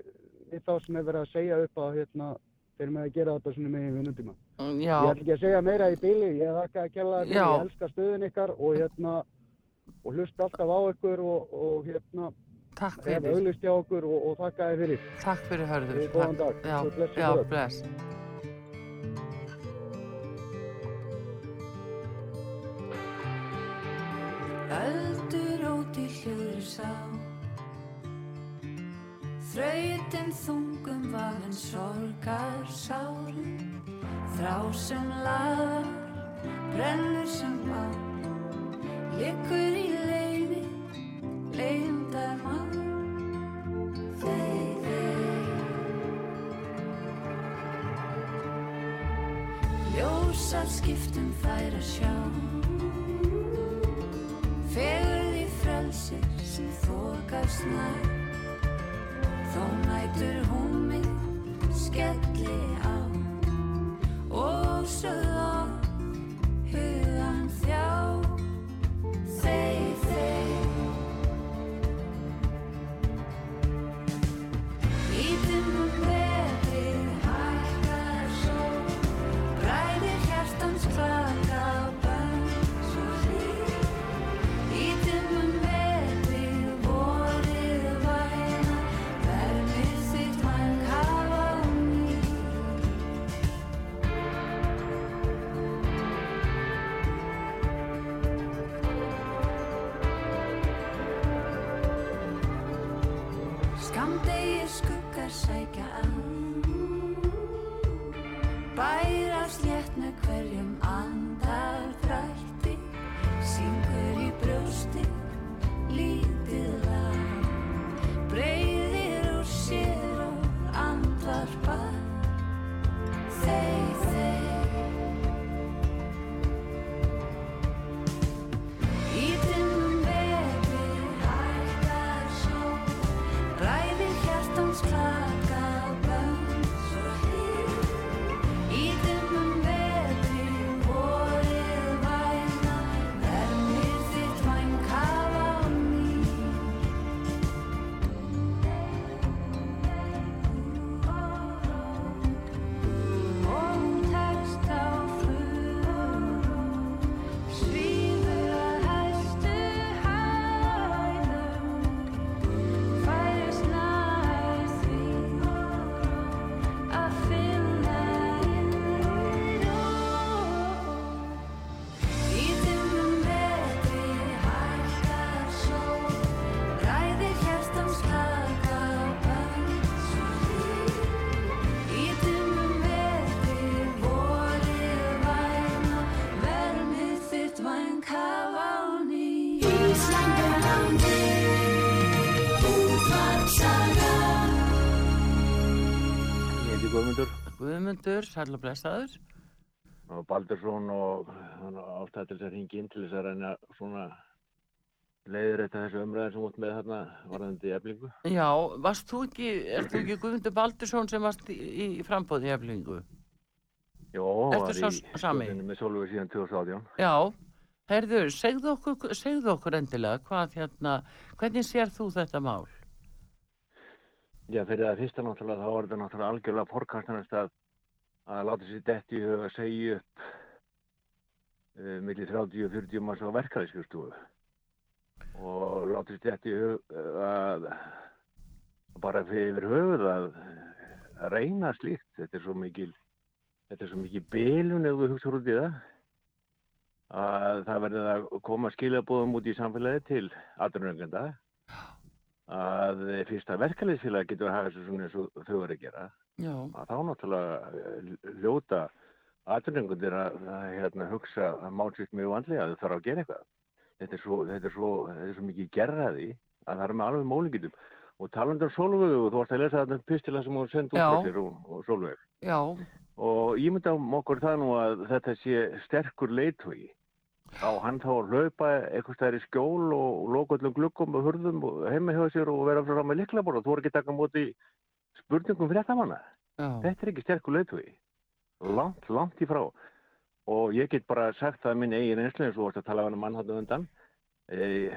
við þá sem er verið að segja upp að hérna þeir með að gera þetta svona megin vinnundíma. já, Ég ætla ekki að segja meira í bíli, ég þakka að kella þetta, ég elska stöðun ykkar og hérna og hlusta alltaf á ykkur og, og hérna takk fyrir, auglist hjá okkur og, og þakka þið fyrir. takk fyrir hörður. Góðan Takk. dag. Já, Svo blessuð já, bless. Öldur í hljóður sá Þrautin þungum vafinn sorgar sárum Þrá sem lagar, brennur sem bá Liggur í skiptum þær að sjá. Fegurð í frelsir sem þokast nær. Þó nætur húmið skelli á. Og sögð Guðmundur, sæl og blessaður. og Baldursson og ástæði til þess að ringi inn til þess að reyna svona leiðir þetta þessu umræðin sem út með þarna varðandi eflingu. Já, varst þú ekki, ert þú ekki Guðmundur Baldursson sem varst í, í frambóði eflingu? Jó, var í sami? stjórninni með Sólvögu síðan 2018. Já, heyrðu, segðu okkur, segðu okkur endilega hvað hérna, hvernig sér þú þetta mál? Já, fyrir það fyrsta náttúrulega þá var þetta náttúrulega algjörlega fórkastanast að, að láta sér detti að segja upp uh, millir 30 og 40 manns á verkefæðiskurstofu og láta sér detti hug uh, að bara fyrir höfuð að reyna slíkt. Þetta er svo mikil, þetta er svo mikil bilun ef þú hugsa út í það. Að það verður að koma skilabóðum út í samfélagi til aðrunöngenda að fyrsta verkefliðsfélagi getur að hafa þessu svona eins og þau verður að gera að þá náttúrulega eh, ljóta aðrunengundir að, að hérna, hugsa að málsvíkt mjög vandlega að þau þarf að gera eitthvað. Þetta er svo, þetta er svo, þetta er svo mikið gerraði að það er með alveg mólingitum. Og talandur Solvögu, þú varst að lesa þetta pistila sem hún sendi út fyrir og, og já, Og ég myndi á okkur það nú að þetta sé sterkur leiðtogi. Á hann þá að hlaupa eitthvað stær í skjól og, og loka öllum glukkum og hurðum og heima hjá sér og vera frá með liklabor og þú voru ekki taka móti spurningum fréttamanna. já, Þetta er ekki sterkur leiðtogi. Langt, langt í frá. Og ég get bara sagt það að minn eigin einslu eins og varst að tala hann um hann undan. E,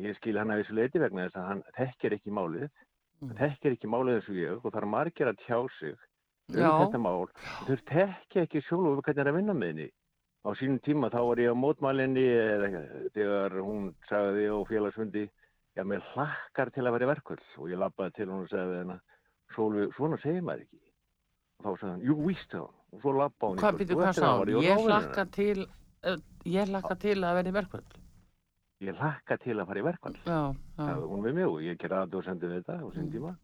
ég skil hann að þessu leiti vegna þess að hann þekkir ekki málið. Mm. Þekkir ekki málið og ég og það er margir að tjá sig um Já. þetta mál. Þau þekkja ekki sjálf hvernig það er að vinna með henni. Á sínum tíma þá var ég á mótmælinni þegar hún sagði á félagsfundi já, mér hlakkar til að vera í verkvöld og ég lappaði til hún og sagði við hennar Sólvi, svona segir maður ekki. Og þá sagði hann, jú, víst þá. Og svo lappa hún í hvað og hvað sá það var Ég hlakka til, uh, ég hlakka til að verði verkvöld. Ég hlakka til að fara í verkvöld. Já, já, sagði hún við mig og ég gera að þú sendið þetta á sín Mm. tíma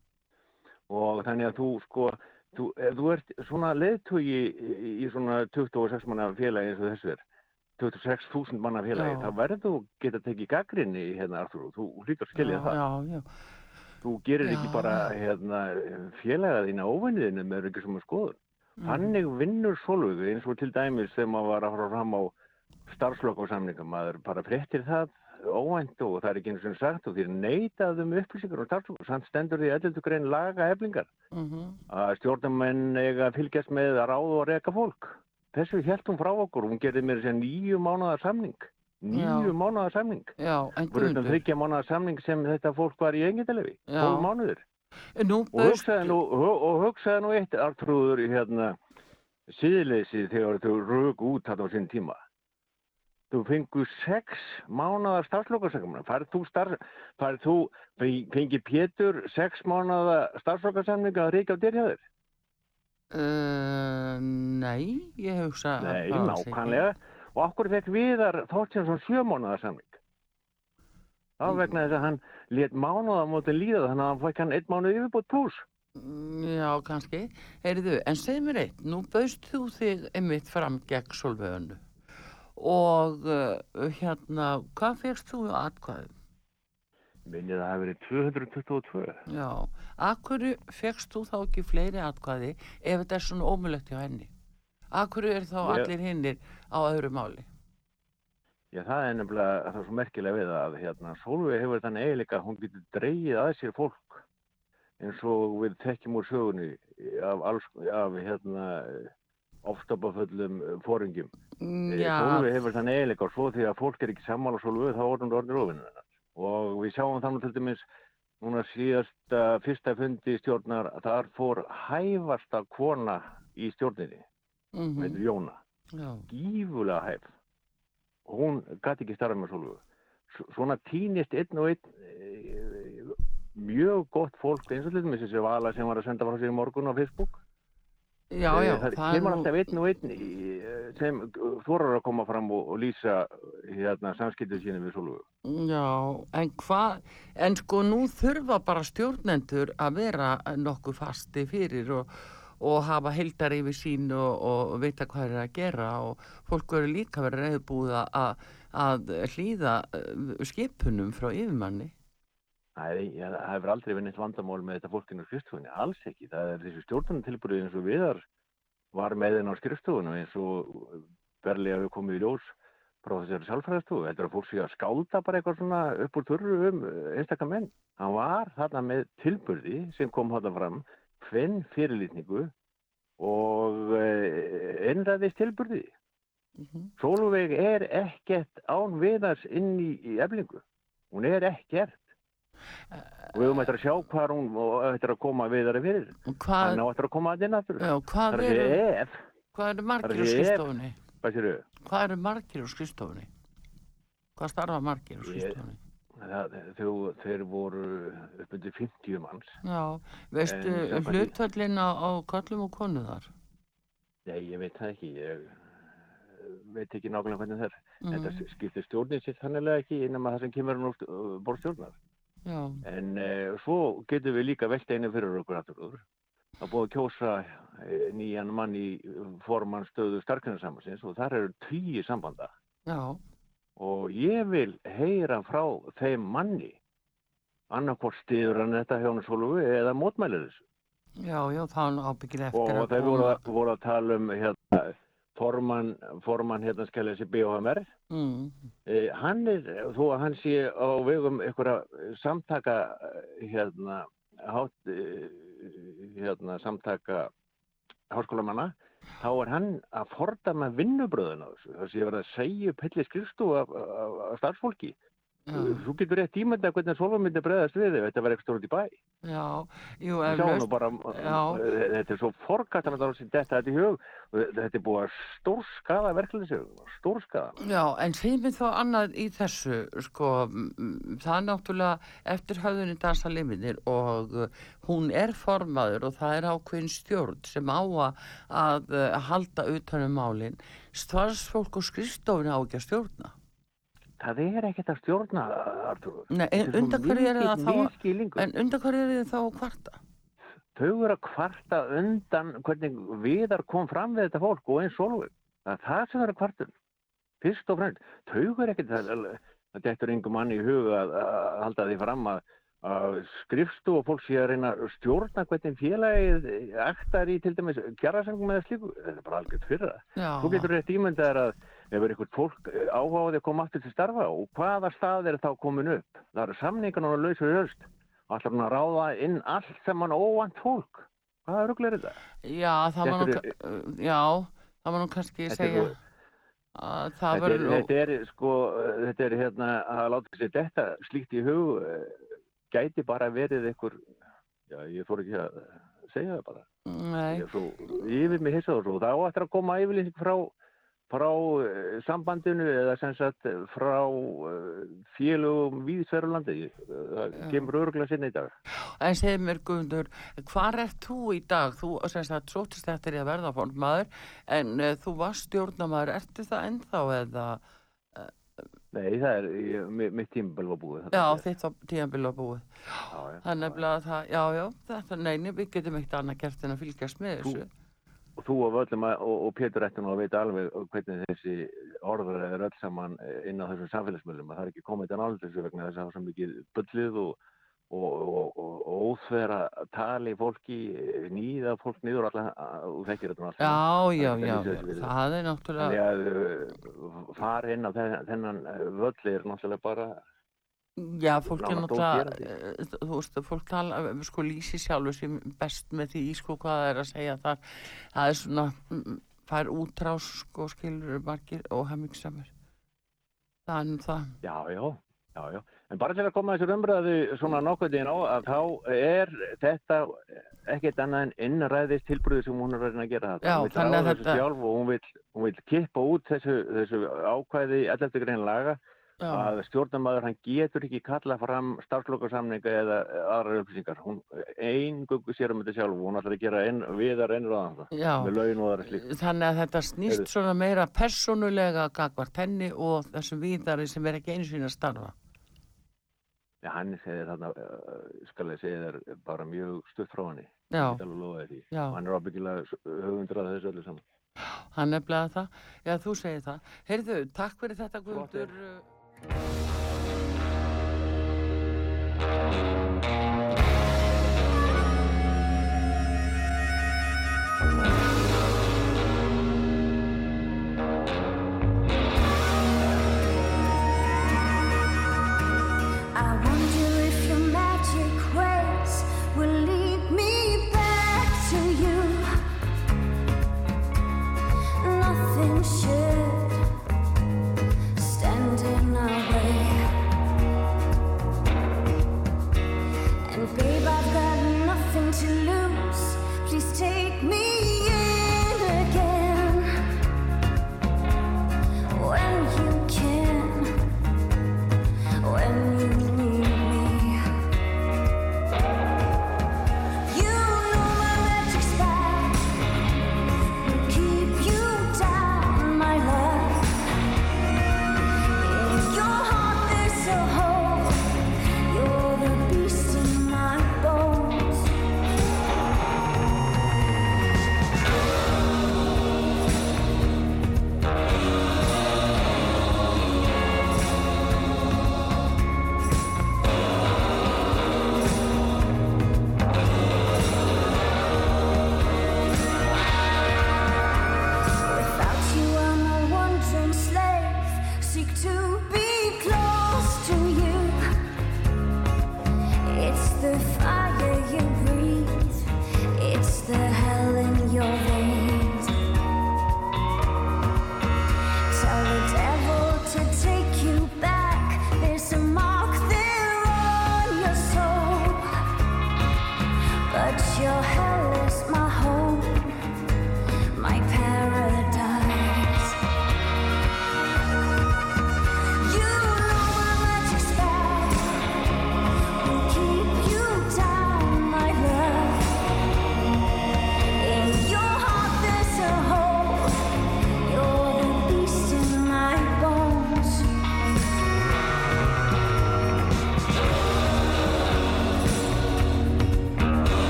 og þannig að þú sko þú, ef þú ert svona leðtugi í, í svona 26 manna félagi eins og þessu er. 26.000 manna félagi. Já. þá verður þú geta tekið gaggrinni hérna Artur, þú hlýtur skilja það. já, já, þú gerir ekki bara hérna, félaga þína óvenniðinu með ekki sem er skoðun. Mm. Þannig vinnur Solvögu eins og til dæmis þegar maður var að fara fram á starfslokkarsamninga, maður bara fréttir það óvænt og það er ekki eins og sagt og því neitað um upplýsingar og starfslokar, samt stendur því 11. grein laga eflingar mhm, að stjórnarmenn eiga að fylgjast með að ráða og reka fólk. Þessu held hún frá okkur, hún gerði mér sér nýju mánuða samning, nýju Já. mánuða samning. þetta Guðmundur, þryggja mánuða samning sem þetta fólk var í. 12 mánuðir. nú Og bauðst, hugsaði nú, og hugsaði nú eitt artrúður í hérna síðleysi þegar þau rög út þetta á sinn tíma. Þú fengu sex mánuða starfslokarsamning. Færð þú, starf, færð þú fengi Pétur sex mánuða starfslokarsamning að reykja á dyrjaður? uh, nei, ég hugsa Nei, bara alls ekki. nákvæmlega. Og okkur fekk Viðar Þorstinsson sjö mánuða samning. Það var vegna þess að hann let mánuða mótin líða þannig að hann fæk hann einn mánuð yfirbútt pluss. Mm, Já, kannski. Heyrðu, en segð mér eitt, nú bauðst þú þig einmitt fram gegn Solvöðunu og uh, hérna, hvað fegst þú atkvæðum? Minnið að það hafi verið 222. Já, akkurru fegst þú þá ekki fleiri atkvæði ef þetta er svona ómulegt hjá henni? Akkurru er þá Ég- allir hinnir á öðru máli? Já, það er nefnilega, það er svo merkilega við að hérna, Sólveig hefur þannig eiginleika að hún getur dreigið að sér fólk eins og við þekkjum úr sögunni af, alls, af hérna, ofstopaföllum fóringjum. Mm, Já. Já, Sólveig hefur þannig eiginleika og svo því að fólk er ekki sammála Sólveig þá orðum það orðin rófinu hennar. Og við sjáum þannig til dæmis núna síðasta fyrsta fundi stjórnar að þar fór hæfasta kona í stjórninni, mm mhm, heitir Jóna já, gífulega hæf hún gæti ekki starfa með Sólvögu S- svona týnist einn og einn e, mjög gott fólk eins og til dæmis þessi vala sem var að senda frá sér í morgun á Facebook já, Eh, já, það það er kemur nú, alltaf einn og einn eh, sem þorar að koma fram og, og lýsa hérna, samskiptið sínu við Sólvögu já, en hvað, en sko nú þurfa bara stjórnendur að vera nokkuð fasti fyrir og, og hafa heildar yfir sín og, og vita hvað er að gera og fólk verður líka verið reyðbúið að, að hlýða eh, skipunum frá yfirmanni. Það hefur aldrei verið neitt vandamál með þetta fólkinu á skrifstofunni, alls ekki. Það er þessi stjórnartilbúrið eins og viðar var með henn á skrifstofunum eins og berlega hefur komið í ljós frá þessari sjálfræðstofu. Þetta er að fólk sé að skálda bara eitthvað svona upp úr törru um einstakka menn. Hann var þarna með tilburði sem kom þarna fram, hvenn fyrirlitningu og einræðist tilburði. Mhm. Sólveig er ekkert án viðars inn í, í eflingu. Hún er ekkert. Og við höfum eftir að sjá hvað hún og eftir að koma viðari fyrir. Hvað, Hann á eftir að koma að inn aftur. hvað, er eru, margir ef- skrifstofunni? hvað eru margir á skrifstofunni? Hvað starfa margir það, þau, þeir voru upp undir 50 manns. Já, veistu En samkvæmt- hlutvöllin á, kollum og konu þar? Nei, ég veit það ekki. Ég eh, veit ekki nákvæmlega hvernig það er. Mm. Þetta skiptir stjórnin sér þannig ekki innan það sem kemur nú borðstjórnar. Já, En uh, svo getum við líka velt einu fyrir okkur. Það er búið að kjósa uh, nýjan mann í formannstöðu starknarsamhansins og þar eru tíu sambanda. já, Og ég vil heyra frá þeim manni annarkvort stiður hann þetta hjá hann svolgu eða mótmælir þessu. já, já, það er ábyggilega eftir Og þeir voru, að- voru að tala um hérna, formann, formann hérna skælið þessi BHMR. Mm. Eh, hann er, þó að hann sé á vegum einhverja samtaka eh, hérna, hát, eh, hérna samtaka háskólamanna, þá er hann að fordama vinnubröðun á þessu. Það sé verið að segja upp helli skrifstofu af, af, af starfsfólki. Þú getur rétt ímynda hvernig Solva myndi bregðast við ef þetta var eitthvað stórt í bæ. Já, jú, eflaust. bara, Já. þetta er svo forkastan að það er þetta þetta í hug. Þetta er búið að stórskaða verkefnisögum, stórskaða. Já, en mér þó annað í þessu, sko, það er náttúrulega eftir höfðunni dansa liminir og uh, hún er formaður og það er ákveðin stjórn sem á að, uh, halda utanum málin. Stvarsfólk og skrifstofun á ekki að stjórna. Það er ekkert að stjórna, Artur. Nei, en undan hverju er það þá, en undan hverju er það þá að kvarta? Þau eru að kvarta undan hvernig viðar kom fram við þetta fólk og eins Solveig. Það er það sem eru kvartun. Fyrst og fremst. Þau eru ekkert þetta er engum manni í huga að, að halda því fram að, að skrifstu og fólk sé að reyna að stjórna hvernig félagið ektar í til dæmis kjærasengum eða slíku. Þetta er bara það. Já, Þú getur rétt ímyndaðar að ef er eitthvað fólk áhugaði að koma aftur til starfa og hvaða stað er þá komin upp? Það eru samningarnar og lausur höst. Allar hann að ráða inn allt sem hann óvant fólk. Rugl er þetta? já, það var nú, Þetta já, það var nú kannski Þetta er segja að það Þetta er, verður, þetta er sko, þetta er hérna að láta sér þetta slíkt í hug eh, gæti bara verið einhver, já ég fór ekki að segja það bara. nei, Ég er svo yfir mig hissa og svo. Það á eftir að koma yfirlýsing frá, frá eh, sambandinu eða sem sagt frá uh, félugum víðsverulandi. Það kemur örgulega sinni í dag. En segir mér Guðmundur, hvar er þú í dag? Þú sem sagt sótist eftir að verða fórnmaður, en uh, þú varst stjórnamaður, ertu það ennþá eða, Nei, það er, ég, mi- mitt tímabil var búið. já, þitt tíðanbíl var búið. já, já. Það já, já, þetta, neini, við getum ekkert annað gert en að fylgjast með Þú- þessu. Og þú og öllum að, og, og Pétur ætti nú að veita alveg hvernig þessi orður er öll saman eh, inn á þessum samfélagsmiðlum. Að það er ekki komið þetta nálega þessu vegna þess að það er svo mikið bullið og, og, og, óþverra tali fólki, eh, nýða fólk niður alla, og þekkir þetta nú allt Já, já, Það er já, fyrir. það er Þannig náttúrulega, að uh, fara inn á þennan, þennan eh, völl er náttúrulega bara já, fólk er náttúrulega, ógerandi. eh, þú veist, fólk tala, eh, sko, lýsi sjálfur sem best með því, sko, hvað það er að segja þar, það er svona, mm, fær útrás, sko, skilur margir og hemmingsamur. Það er nú það. Já, já, já, já. En bara til að koma þessur umræðu svona nokkvæðin á að þá er þetta ekkert annað en innræðist tilbröðu sem hún er reyna að gera þetta. Já, þannig að þetta- sjálf og hún vil, hún vil kippa út þessu, þessu ákvæði 11. grein laga Já, að stjórnamaður hann getur ekki kalla fram starfslokarsamninga eða aðrar upplýsingar. Hún eingöngu sér um þetta sjálf hún ætlar að gera inn, viðar ennur aðra slíkt. Þannig að þetta snýst Heyrðu. svona meira persónulega gagvart henni og þessum víðari sem er ekki sinni að starfa. Já, hann segir þarna, uh, skal ég segja þér bara mjög stutt frá. Já. Hann er ábyggilega höfundur að þessu öllu saman. hann er bleið það. Já, þú segir það. Heyrðu, takk fyrir þetta Guðmundur. Thank you.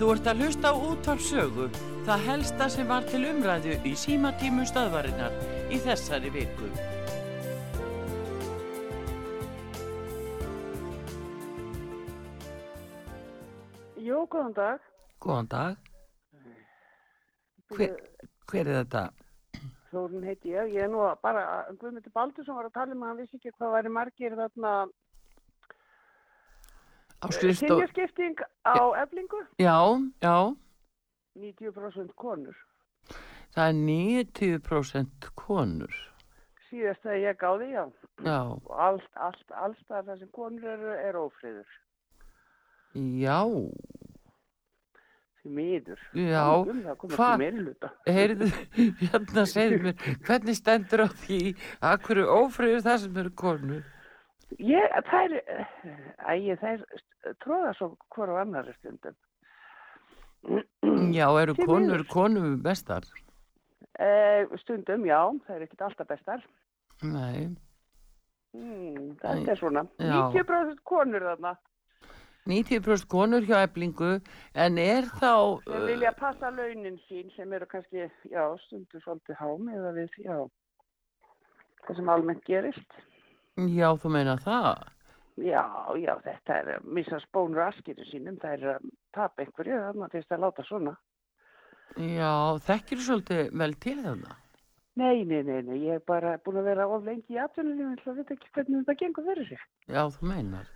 Þú ert að hlusta á útvarpsögu, það helsta sem var til umræðu í símatímum stöðvarinnar í þessari viku. Jú, góðan dag. Góðan dag. Hver, hver er þetta? Þórun heiti ég. Ég er nú bara, Guðmundur Baldursson var að tala um að hann vissi ekki hvað væri margir þarna. Kynjaskipting á eflingu. Já, já, 90% konur. það er 90% konur. Síðast þegar ég gáði, já. Já, Og allt, allt, alls það sem konur eru, er ófriður. já, Því miður. Já, Um, það komast til meiri hluta. heyrðu, hérna segðu mér, hvernig stendur á því að hverju ófriður það sem eru konur? Ég, þær, ægi, þær tróða svo hvora á annari stundum. Já, eru Því konur konum bestar? Eh, stundum, já, það er ekkert alltaf bestar. Nei, Mm, Æ, þetta er svona. já. 90% konur þarna 90% konur hjá eblingu, en er þá... sem vilja passa launin sín sem eru kannski, já, stundu svolítið hám eða við, já, það sem almennt gerist. Já, þú meina það? Já, já, þetta er að missa spónur askinu sínum, það er að tapa einhverju, þannig að þess að láta svona. Já, þekkir svolítið vel til þarna? Nei, nei, nei, nei, ég er bara búin að vera of lengi í atvinnulífum, svo veit ekki hvernig þetta gengur fyrir sig. Já, þú meinar.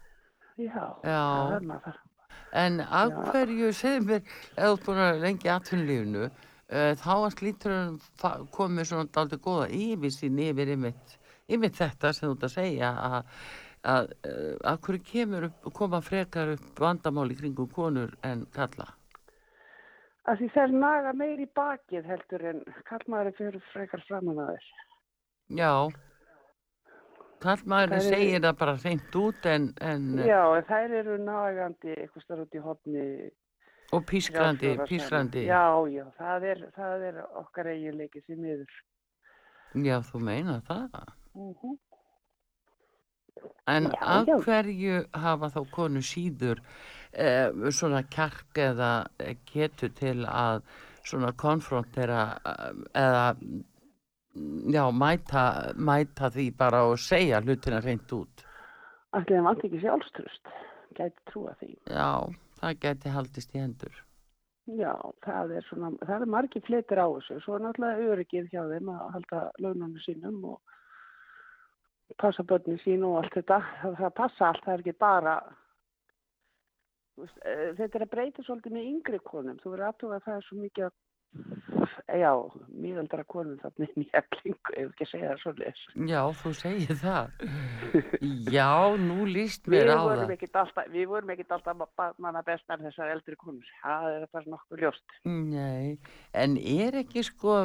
Já, Já. það er maður. En af hverju, segðu mér, ef þú ert búin að vera lengi í atvinnulífinu, uh, þá að slíturinn komið svona daldið góða yfirsýn yfir ymitt, ymitt þetta sem þú ert að segja að, að uh, af hverju kemur upp, koma frekar upp vandamáli kringum konur en kalla? Að því þær naga meir í bakið heldur en kallmaður fyrir frekar framan að þess. Já, kallmaðurinn segir það bara reynd út en, en Já, en þær eru nagandi eitthvað starf út í hotni. og pískrandi, pískrandi. Já, já, það er, það er okkar eiginleiki því miður. Já, þú meina það. Mhm. En Já, af já. hverju hafa þá konu síður eh, svona kjark eða eh, getu til að svona konfrontera eh, eða mm, já, mæta, mæta því bara og segja hlutina reynd út. Allir þeim vant ekki sjálfströst, gæti trúa því. Já, það geti haldist í hendur. Já, það er svona, það er margir fletir á þessu. Svo er náttúrulega öryggið hjá þeim að halda laununum sínum og passa börnin sín og allt þetta. Það, það passa allt, það er ekki bara, eh, þetta er að breyta svolítið með yngri konum. Þú verður aðtuga að það er svo mikið af já, miðaldra konum þarna inn í eflingu, ef ekki að segja það svolítið. Já, þú segir það. Já, nú líst Við mér á vorum það. alltaf, við vorum ekkit alltaf manna bestar þessar eldri konur. Það er bara nokkuð ljóst. Nei, en er ekki sko,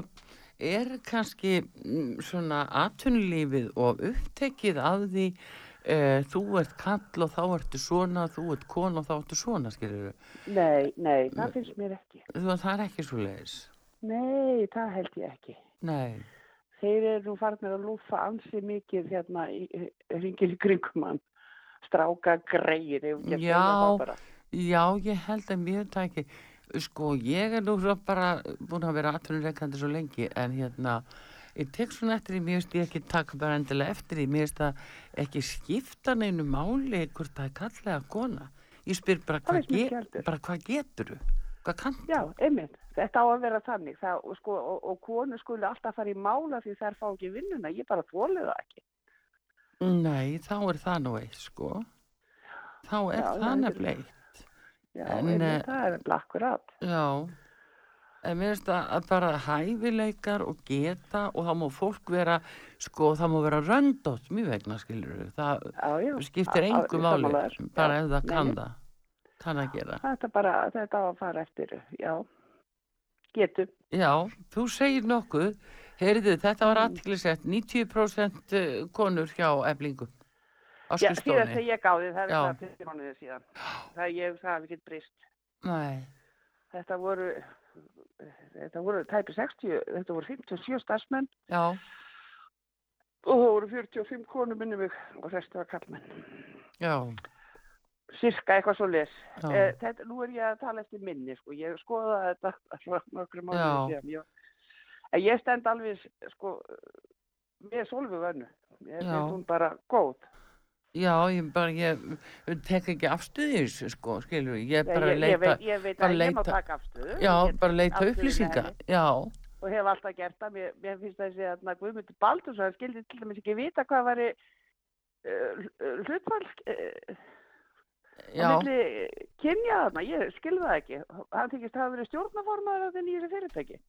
er kannski mm, svona atvinnulífið og upptekið af því uh, þú ert kall og þá ertu svona, þú ert kon og þá ertu svona, skilur Nei, nei, það finnst mér ekki. þú? Það er ekki svo leiðis. Nei, það held ég ekki. Nei, Þeir eru nú farnir að lúfa ansi mikið hérna kringum hann. Stráka greið, ekki Já. það já, ég held að mér tæki, sko, ég er nú bara búin að vera atvinnuleikandi svo lengi, en hérna, ég tek svona eftir því, mér finnst ég ekki taka bara endilega eftir því, mér finnst það ekki skipta neinu máli hvort það er kallega kona. Ég spyr bara, hvað, finnst mér ge ekki heldur. bara hvað getur þú? Já, einmitt. Þetta á að vera þannig. Það, og, sko, og, og konu skuli alltaf fara í mála því þær fá ekki vinnuna. Ég bara þólið það ekki. Nei, þá er það nú eitt, sko. Þá er Já, það eitt. Já, En, einmitt, eh, það er blakkur að. Já, en mér finnst það að bara hæfileikar og geta og þá má fólk vera, sko, það má vera röndótt mjög vegna, skilur það Já, já. skiptir Á- á- engu ég máli, sammála þér. bara ef það kann það, kann að gera. Þetta bara, þetta á að fara eftir, já. Getum. Já, þú segir nokkuð, heyrðu, þetta var Mm. aðtiklisett, 90% konur hjá eflingu á Já, síðan þegar ég gáði, það er Já. það fyrir mánuðið síðan. Það ég, það hef ekki breyst. Nei, Þetta voru, þetta voru tæpi 60, þetta voru 57 starfsmenn já, og það voru 45 konur minni mig og restu var kallmenn. já, Sirka eitthvað svo les. Já. Eh, þetta, nú er ég að tala eftir minni, sko. Ég skoða þetta frá nokkru mánuði Já. síðan. Ég, en ég stend alveg, sko, með Solveig önnu. Ég Já. finnst hún bara góð. Já, ég bara, ég tek ekki afstuðis, sko, skilur, ég bara leita, ég, veit, ég veit að ég má leita- taka afstöðu. já, bara leita afstöðu með upplýsinga, henni. já, og hef alltaf gert það. Mér, mér finnst þessi að Guðmundur Baldursson skildi til dæmis ekki vita hvað var uh, hlutfall uh, já, á milli kynja þarna. Ég skilði það ekki. Hann þykist að hafa verið stjórnaformaður af þenni í þessi fyrirtæki.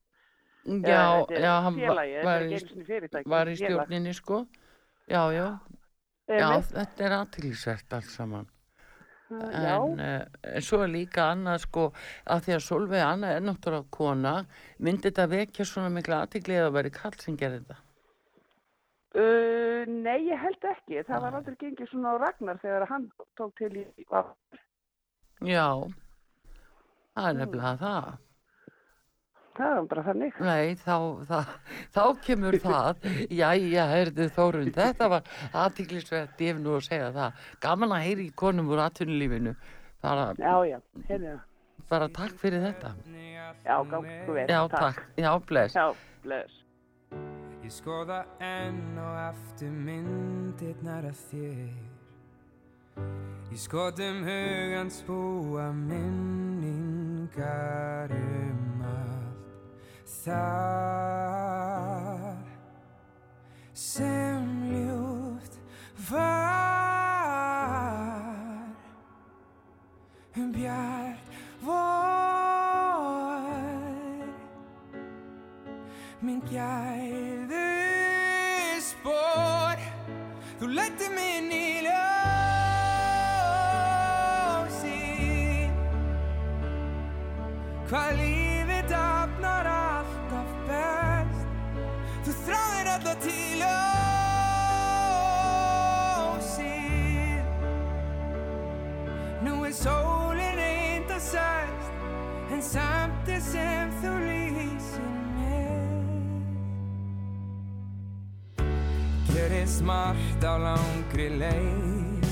já, þetta er já, hann félagi, var ekki í, var í stjórninni, sko, já, já, já, Einmitt. þetta er aðtilsvert allt saman. En, uh, en svo er líka annað sko að því að Solveig Anna er náttúrulega kona myndi þetta vekja svona mikla aðtikli eða væri kall sem gerir þetta uh, nei, ég held ekki. Það var aldrei gengið svona á Ragnar þegar hann tók til í... Já það er Mm. nefnilega það Það var bara þannig. Nei, þá, þá, þá kemur það Jæja, heyrðu Þórun þetta var aðtiklisvert ég hef nú að segja það gaman að heyri í konum úr atvinnulífinu bara, Já, já, hérna. bara takk fyrir þetta Já, gangu vel. Já, takk, já, bless Já, bless. Ég skoða enn og aftur myndirnar af þér Í skotum hugans búa minningar um það sem ljúft var. Um bjart vor minn gæðu spór þú letti minn í ljósi hvað lífið en samt er sem þú lýsir mér Gerist margt á langri leið?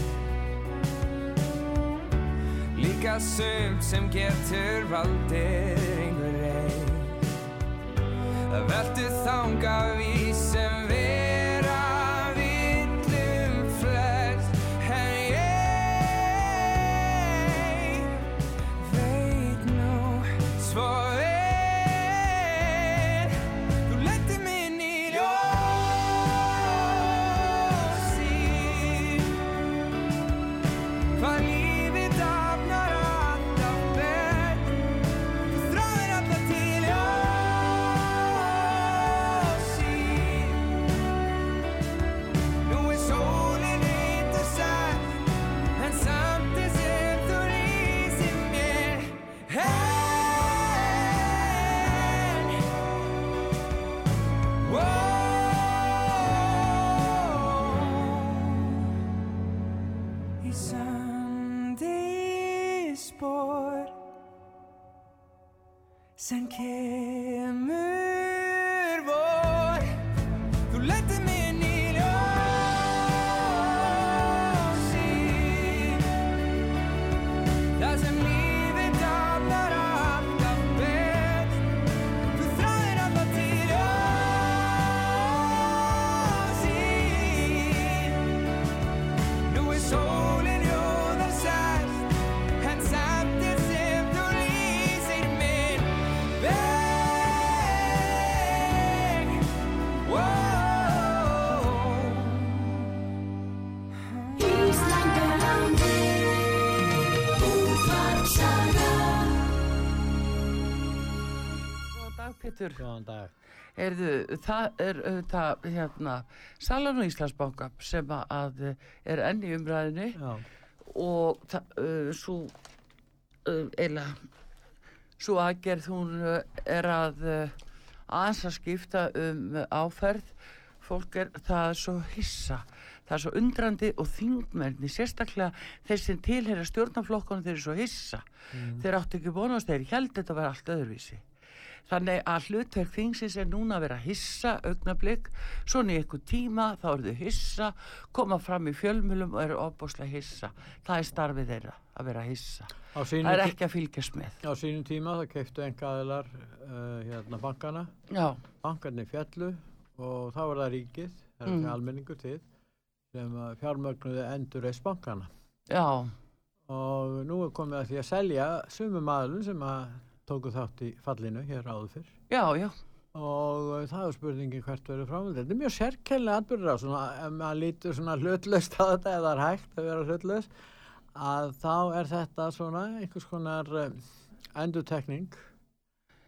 Líka sumt sem getur valdir einhver reið Það veldur þanga við sem Sen kemur Pétur. Góðan dag. Erðu, það er auðvitað, hérna, Salan og Íslandsbanka sem að er enn í umræðinni Já. og það, uh, svo, uh, eila, svo aðgerð hún uh, er að uh, aðeins að skipta um áferð. Fólk er, það er svo hissa, það er svo undrandi og þingmenni, sérstaklega þeir sem tilheyra stjórnarflokkunum, þeir eru svo hissa. Þeir áttu ekki vonast, þeir held þetta að vera allt öðruvísi. Þannig að hlutverk þingsins er núna að vera hissa augnablík, svona í einhver tíma þá eru þau hissa, koma fram í fjölmjölum og eru ofbúslega hissa. Það er starfið þeirra að vera hissa. Það er ekki að fylgjast með. á sínum tíma það keiftu engaðilar uh, hérna bankana. Já, Bankarnir fjallu og þá var það ríkið, það er Mm. almenningur til, sem fjármögnuði endur reist bankana. já, Og nú er komið að því að selja sumum aðlun sem að tóku þátt í fallinu hér áður fyrr. já, já, Og uh, það er spurningin hvert verður framöld. Þetta er mjög sérkennlega atbyrður á svona, ef maður lítur svona hlutlaust á þetta, það er hægt að vera hlutlaust, að þá er þetta svona einhvers konar um, endurtekning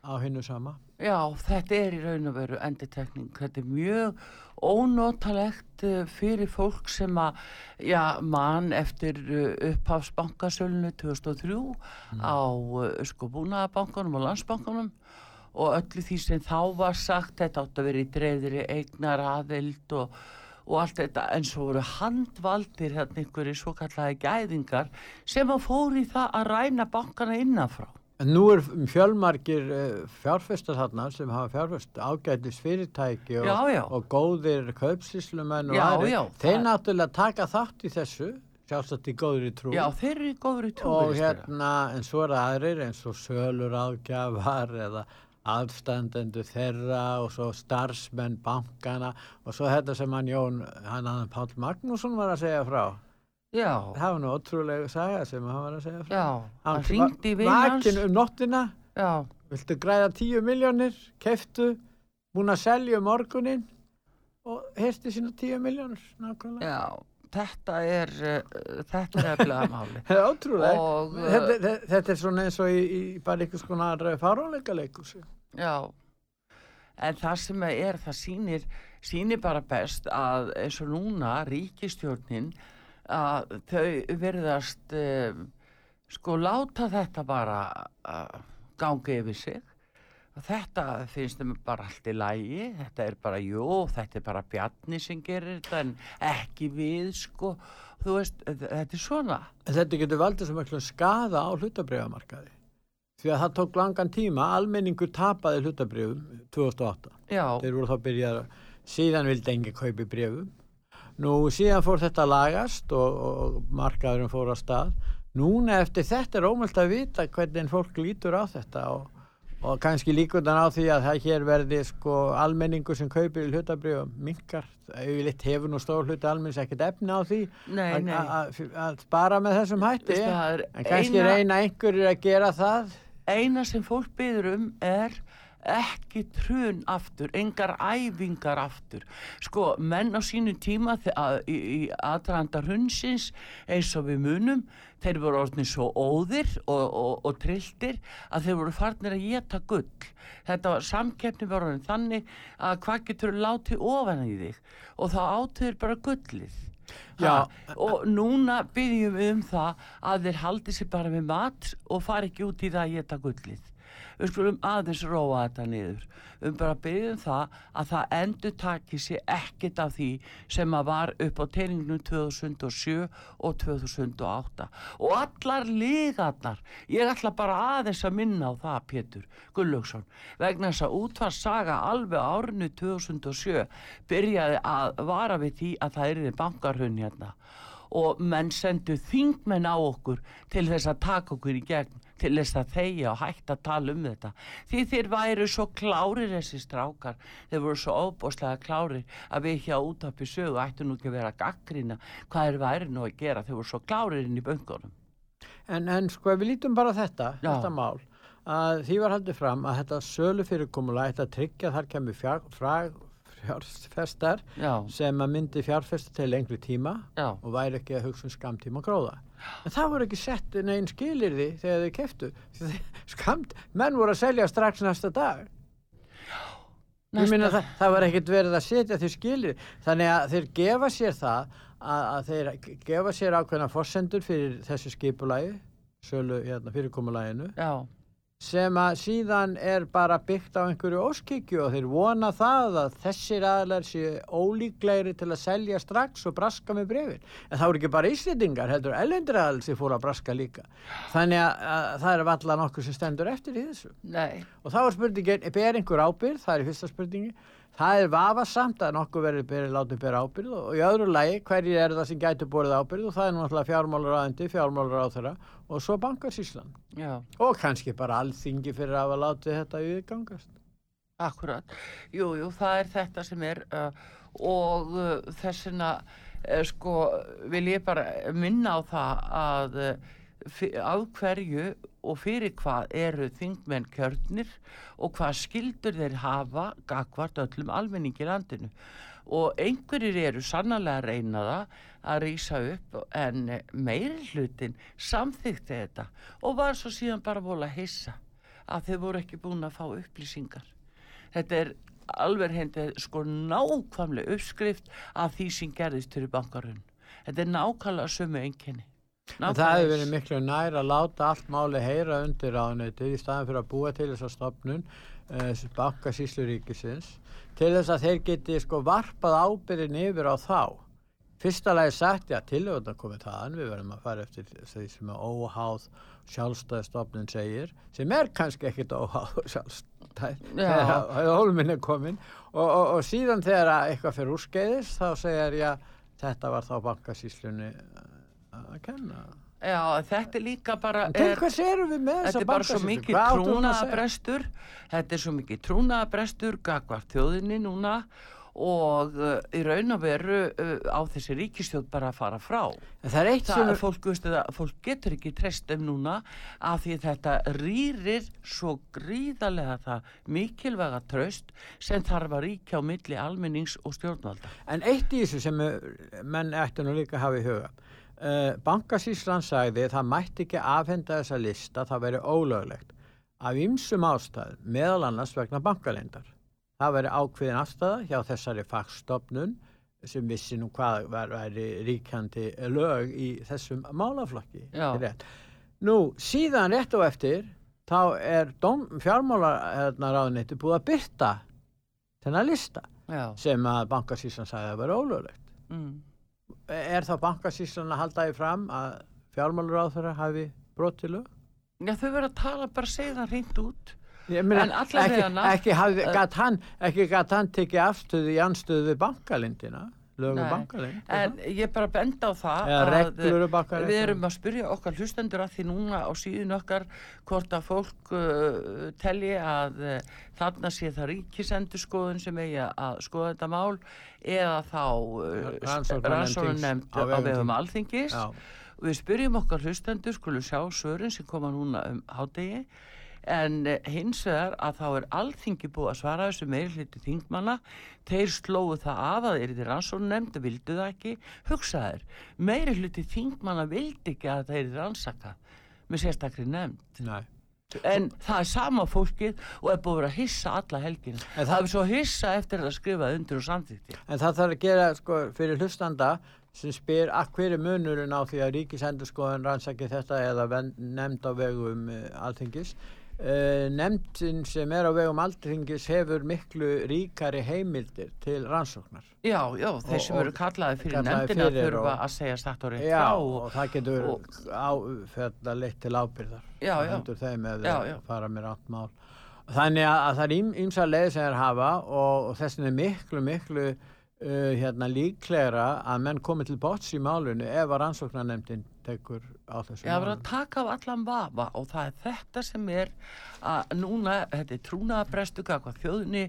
á hinnu sama. já, þetta er í raun og veru endurtekning. Þetta er mjög ónotalegt eh, fyrir fólk sem að, já, mann eftir upphafsbankasölinu 2003 á eh, sko búnaðabankanum og landsbankanum og öllu því sem þá var sagt þetta átt að vera í dreifðri eignar aðild og, og allt þetta en svo voru handvaldir hérna einhverju svo kallaði gæðingar sem að fóru í það að ræna bankana innanfrá En nú er fjölmargir uh, fjárfestar þarna sem hafa fjárfest ágætis fyrirtæki og, Já, já. og góðir kaupsíslumenn og já, Þeir það- náttúrulega taka þátt í þessu, sjálfsagt í góðri trú. já þeir eru í góðri trú og hérna, en svo er aðrir eins og sölur ágjafar eða aðstandendur þeirra og svo starfsmenn bankana og svo þetta sem hann Jón, hann hann Páll Magnússon var að segja frá. Já, Það var nú ótrúlega saga sem hann var að segja frá. já, hann ringdi var vinans vakinn um nóttina, já, viltu græða tíu miljónir, keftu, búin að selja um morgunin og hérsti sína tíu miljónir, nákvæmlega. já þetta er uh, þetta er eflega máli Það er ótrúlega. Og, þetta, þetta, þetta er svona eins og í, í bara einhvers konar faróleika leikursi. Já, en það sem er, það sýnir, sýnir bara best að eins og núna ríkistjórnin að þau verðast um, sko láta þetta bara uh, ganga yfir sig og þetta finnst þeim bara allt í lægi, þetta er bara, jú, þetta er bara bjarni sem gerir þetta en ekki við, sko, þú veist, þetta er svona. En þetta getur valdið sem eitthvað skada á hlutabrifamarkaði. Því að það tók langan tíma, almenningur tapaði hlutabrifum 2008. Já, Þeir voru þá byrjað, síðan vildi engi kaupi brifum. Nú síðan fór þetta að lagast og, og markaðurinn fór að stað. Núna eftir þetta er ómöld að vita hvernig fólk lítur á þetta og, og kannski líkundan á því að það hér verði sko almenningur sem kaupir í hlutabrifum minkar. Yfirleitt hefur nú stór hluti almennings ekkert efni á því að- spara með þessum hætti. En kannski eina- reyna einhverjir að gera það. eina sem fólk byður um er ekki trun aftur, engar æfingar aftur. Sko, menn á sínu tíma að- í, í aðranda hundsins eins og við munum, þeir voru orðnir svo óðir og, og, og trilltir að þeir voru farnir að geta gull. Þetta var samkeppni orðin þannig að hvað getur látið ofan í þig og þá átuður bara gullið. Ha, og núna byggjum við um það að þeir haldi sér bara við mat og fari ekki út í það að geta gullið við skulum aðeins róa þetta niður. Um bara byggjum það að það endur taki sér ekkert af því sem að var upp á teiningnum 2007 og 2008 og allar liðarnar ég ætla bara aðeins að minna á það Pétur Gullugson vegna þess að útvarsaga alveg árinu 2007 byrjaði að vara við því að það er bankarhunn hérna. Og menn sendu þingmenn á okkur til þess að taka okkur í gegn til þess að þeia og hægt að tala um þetta. Því þeir væru svo klárir þessi strákar, þeir voru svo óbúslega klárir að við hjá útapi sögu ættu nú ekki að vera að gaggrina hvað þeir væri nú að gera, þeir voru svo klárir inn í böngunum En, en sko við lítum bara á þetta, Já. þetta mál, að því var haldið fram að þetta sölu fyrirkomulega ætti að tryggja þar kemur frag, fjárfestar Já, sem að myndi fjárfesta til lengri tíma já, og væri ekki að hugsa um skamtíma gróða. En það voru ekki sett neginn skilirði þegar þau keftu. Skamt, menn voru að selja strax næsta dag. Ég Næsta- það, það var ekkert verið að setja því skilir. Þannig að þeir gefa sér það að, að þeir gefa sér ákveðna forsendur fyrir þessu skipulagi, sölu hérna, fyrirkomulæginu, já, sem að síðan er bara byggt á einhverju óskikju og þeir vona það að þessir aðlar séu ólíklegri til að selja strax og braska með brefin. En það voru ekki bara íslendingar, heldur ellendur aðal sem fóru að braska líka. Þannig að, að það er valla nokkuð sem stendur eftir í þessu. nei, Og þá er spurningin, ber einhver ábyrð, það er fyrsta spurningi, það er vafasamt að nokkuð verið berið látið bera ábyrð og í öðru lagi hverjir er það sem gæti borið ábyrð og það er náttúrulega fjármálur aðendi, fjármálur á þeirra og svo bankarsíslan já. Og kannski bara alþingi fyrir að hafa látið þetta viðgangast. Akkurat, jú, jú, það er þetta sem er uh, og uh, þessina uh, sko vil ég bara minna á það að uh, af hverju og fyrir hvað eru þingmenn kjörnir og hvað skildur þeir hafa gagvart öllum almenningi landinu. Og einhverjir eru sannlega að reyna það að rýsa upp en meiri hlutin samþykti þetta og var svo síðan bara vola hissa að þeir voru ekki búin að fá upplýsingar. Þetta er alveg hindi sko nákvæmlega uppskrift af því sem gerðist fyrir bankarun. Þetta er nákvæmlega sömu einkenni En það hefur verið miklu nær að láta allt máli heyra undir ráðuneytið í staðan fyrir að búa til þessa stopnun uh, bankasíslu ríkisins til þess að þeir geti sko varpað ábyrðin yfir á þá. Fyrsta lagi sagt, já, tilhjóðan komið þaðan, við verðum að fara eftir því sem að óháð sjálfstæð stopnun segir, sem er kannski ekkit óháð sjálfstæð, Já. þegar hólminn er komin og, og, og síðan þegar að eitthvað fyrir úrskeiðis þá segir, já, þetta var þá bankasíslunni að kenna. Já, þetta er líka bara er, þetta er bara svo mikið trúnaðabrestur þetta er svo mikið trúnaðabrestur gagvart þjóðinni núna og uh, í raun og veru uh, á þessi ríkistjóð bara að fara frá En það er eitt það sem er fólk, veistu, það, fólk getur ekki treyst um núna af því þetta rýrir svo gríðarlega það mikilvæga tröst sem þarf að ríkja á milli almennings og stjórnvalda En eitt í þessu sem menn ættu nú líka að hafa í huga. Uh, Bankasíslan sagði það mætti ekki afhenda þessa lista, það veri ólöglegt. Af ymsum ástæð, meðal annars vegna bankalendar. Það veri ákveðin afstæða hjá þessari fagstofnun sem vissi nú hvað var, væri ríkjandi lög í þessum málaflokki. Nú, síðan rétt og eftir, þá er fjármálaráðunetti búið að byrta þennan lista Já, sem að bankasíslan sagði að vera ólöglegt. mm. Er þá bankasíslan að halda því fram að fjármálur á þeirra hafi brotið lög? Já þau verður að tala bara segja það reynd út. Ég meina, En alla ekki, ekki, gat hann, ekki gat hann tekið afstöðu í anstöðu við bankalindina, lögum Nei, bankalind. En ég bara benda á það að um við erum að spyrja okkar hlustendur að því núna á síðun okkar hvort að fólk uh, telji að uh, þarna sé það ríkisendurskoðun sem eigi að skoða þetta mál eða þá uh, rannsóknarnefnd á þings. alþingis Já. við spyrjum okkar hlustendur skulum sjá svörin sem koma núna um hádegi en eh, hins vegar að þá er alþingi búið að svara þessu meiri hluti þingmanna. Þeir slóðu það af að þeir eru rannsónu nefnd vildu það ekki, hugsa þér meiri hluti þingmanna vildi ekki að þeir eru rannsaka með sérstakri nefnd. Nei. en það er sama fólkið og er búið að hissa alla helgina. En það er svo hissa eftir að skrifa undir og samþykti En það þarf að gera sko, fyrir hlustanda sem spyr að hver er munurinn á því að ríkisendurskoðun rannsaki þetta eða nefnd á vegum uh, alþingis. Uh, nefndin sem er á vegum aldringis hefur miklu ríkari heimildir til rannsóknar. Já, já, þeir sem og eru kallaði fyrir kallaðir nefndina fyrir þurfa og- að segja rétt Já, og, og, það getur á, þetta leitt til ábyrðar. Já, já. hendur þeim ef Já, þeir fara með rátt mál. Þannig að, að það er ým, ymsa leið sem þeir hafa og, þessin er miklu, miklu uh, hérna líklegra að menn komi til bots í málunu ef að rannsóknarnemndin tekur á þessu hafa verið málum. að taka af allan vafa og það er þetta sem er að núna, þetta er trúnaðabrestu hvað þjóðni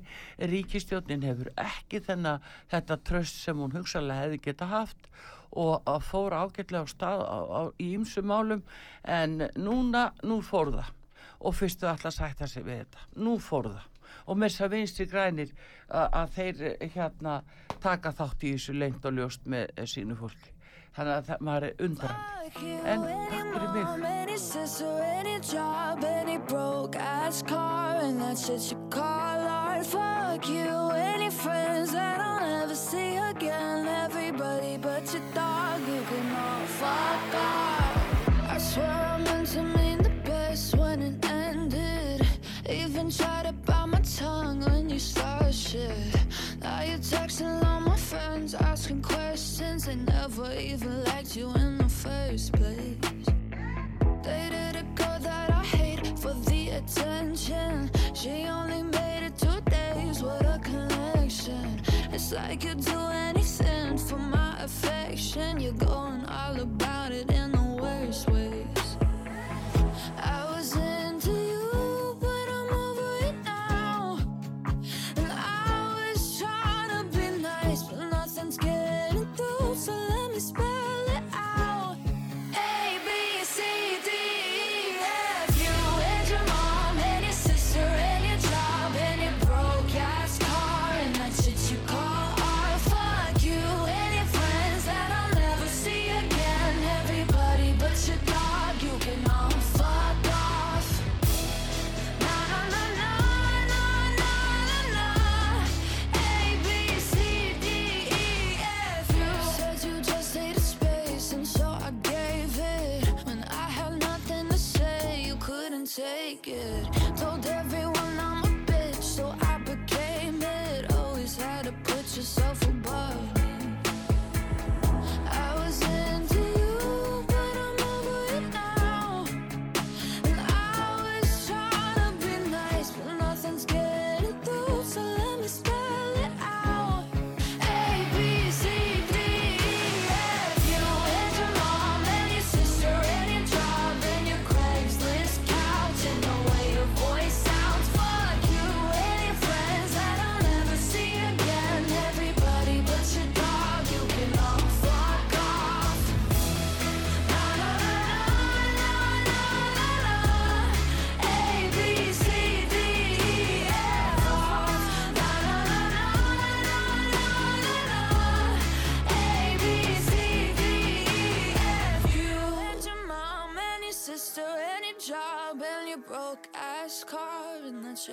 ríkistjóðnin hefur ekki þennan þetta tröst sem hún hugsalega hefði geta haft og að fóra ágætlega á stað á, á, í ymsum málum. En núna, nú fór það. Og fyrstu alltaf sætta sig við þetta. Nú fór það. Og með þess að vinstri grænir að, að þeir eh, hérna taka þátt í þessu lengt og ljóst með eh, sínu fólki þannig að það, maður er undrandi en takk fyrir mig Mom, any sister, any job, any broke ass car, and that shit you call art. Fuck you, any friends that I'll never see again. Everybody but your dog, you can all fuck off. I swear I meant to mean the best when it ended. Even tried to bite my tongue when you started shit. Never even liked you in the first place. Dated a girl that I hate for the attention. She only made it two days with a connection. It's like you'd do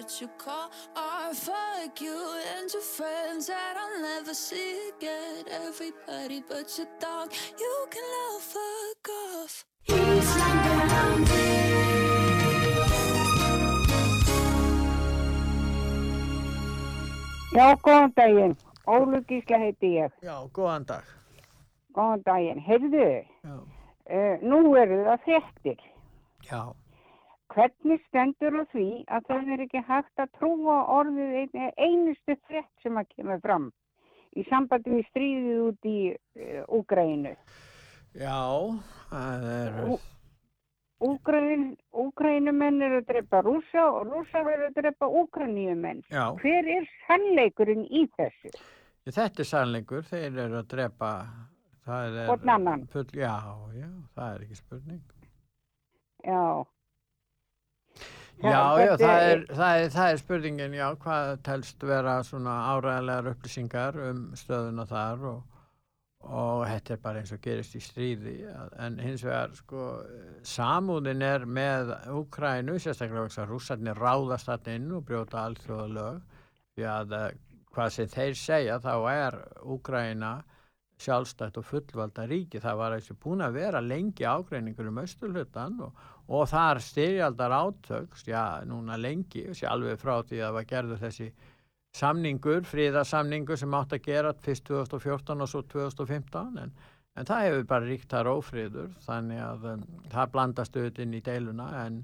shit you call art. Fuck you and your friends that I'll never see again. Everybody but your dog, you can all fuck off. Já, góðan daginn. Ólu Gísla heiti ég. Já, góðan dag. Góðan daginn. Heyrðu, uh, nú eru það fréttir. Já. Hvernig stendur á því að það er ekki hægt að trúa orðið ein, einustu frétt sem að kemur fram í sambandi við stríðið út í uh, Úgrænu? Já, það er... Úgrænumenn eru að drepa rúsa og rúsar eru að drepa Úgræníumenn. Já. Hver er sannleikurinn í þessu? Þetta er sannleikur, þeir eru að drepa... Hvorn annan? Já, já, það er ekki spurning. Já. Já, Já, það er, það, er, það er spurningin, já, hvað telst vera svona áræðilegar upplýsingar um stöðuna þar og, og þetta er bara eins og gerist í stríði, en hins vegar, sko, samúðin er með Úkrænu, sérstaklega vegna þess að rússarnir ráðast þarna inn og brjóta alþjóða lög, því að eh, hvað sem þeir segja, þá er Úkræna sjálfstætt og fullvalda ríki. Það var þessi búin að vera lengi ágreiningur um austurhlutan og, og þar styrjaldar átök, já, núna lengi, sé alveg frá því að það var gerður þessi samningur, fríðarsamningur sem átt að gera fyrst 2014 og svo 2015 en, en það hefur bara ríkt þar ófríður þannig að um, það blandast auðvitað inn í deiluna en,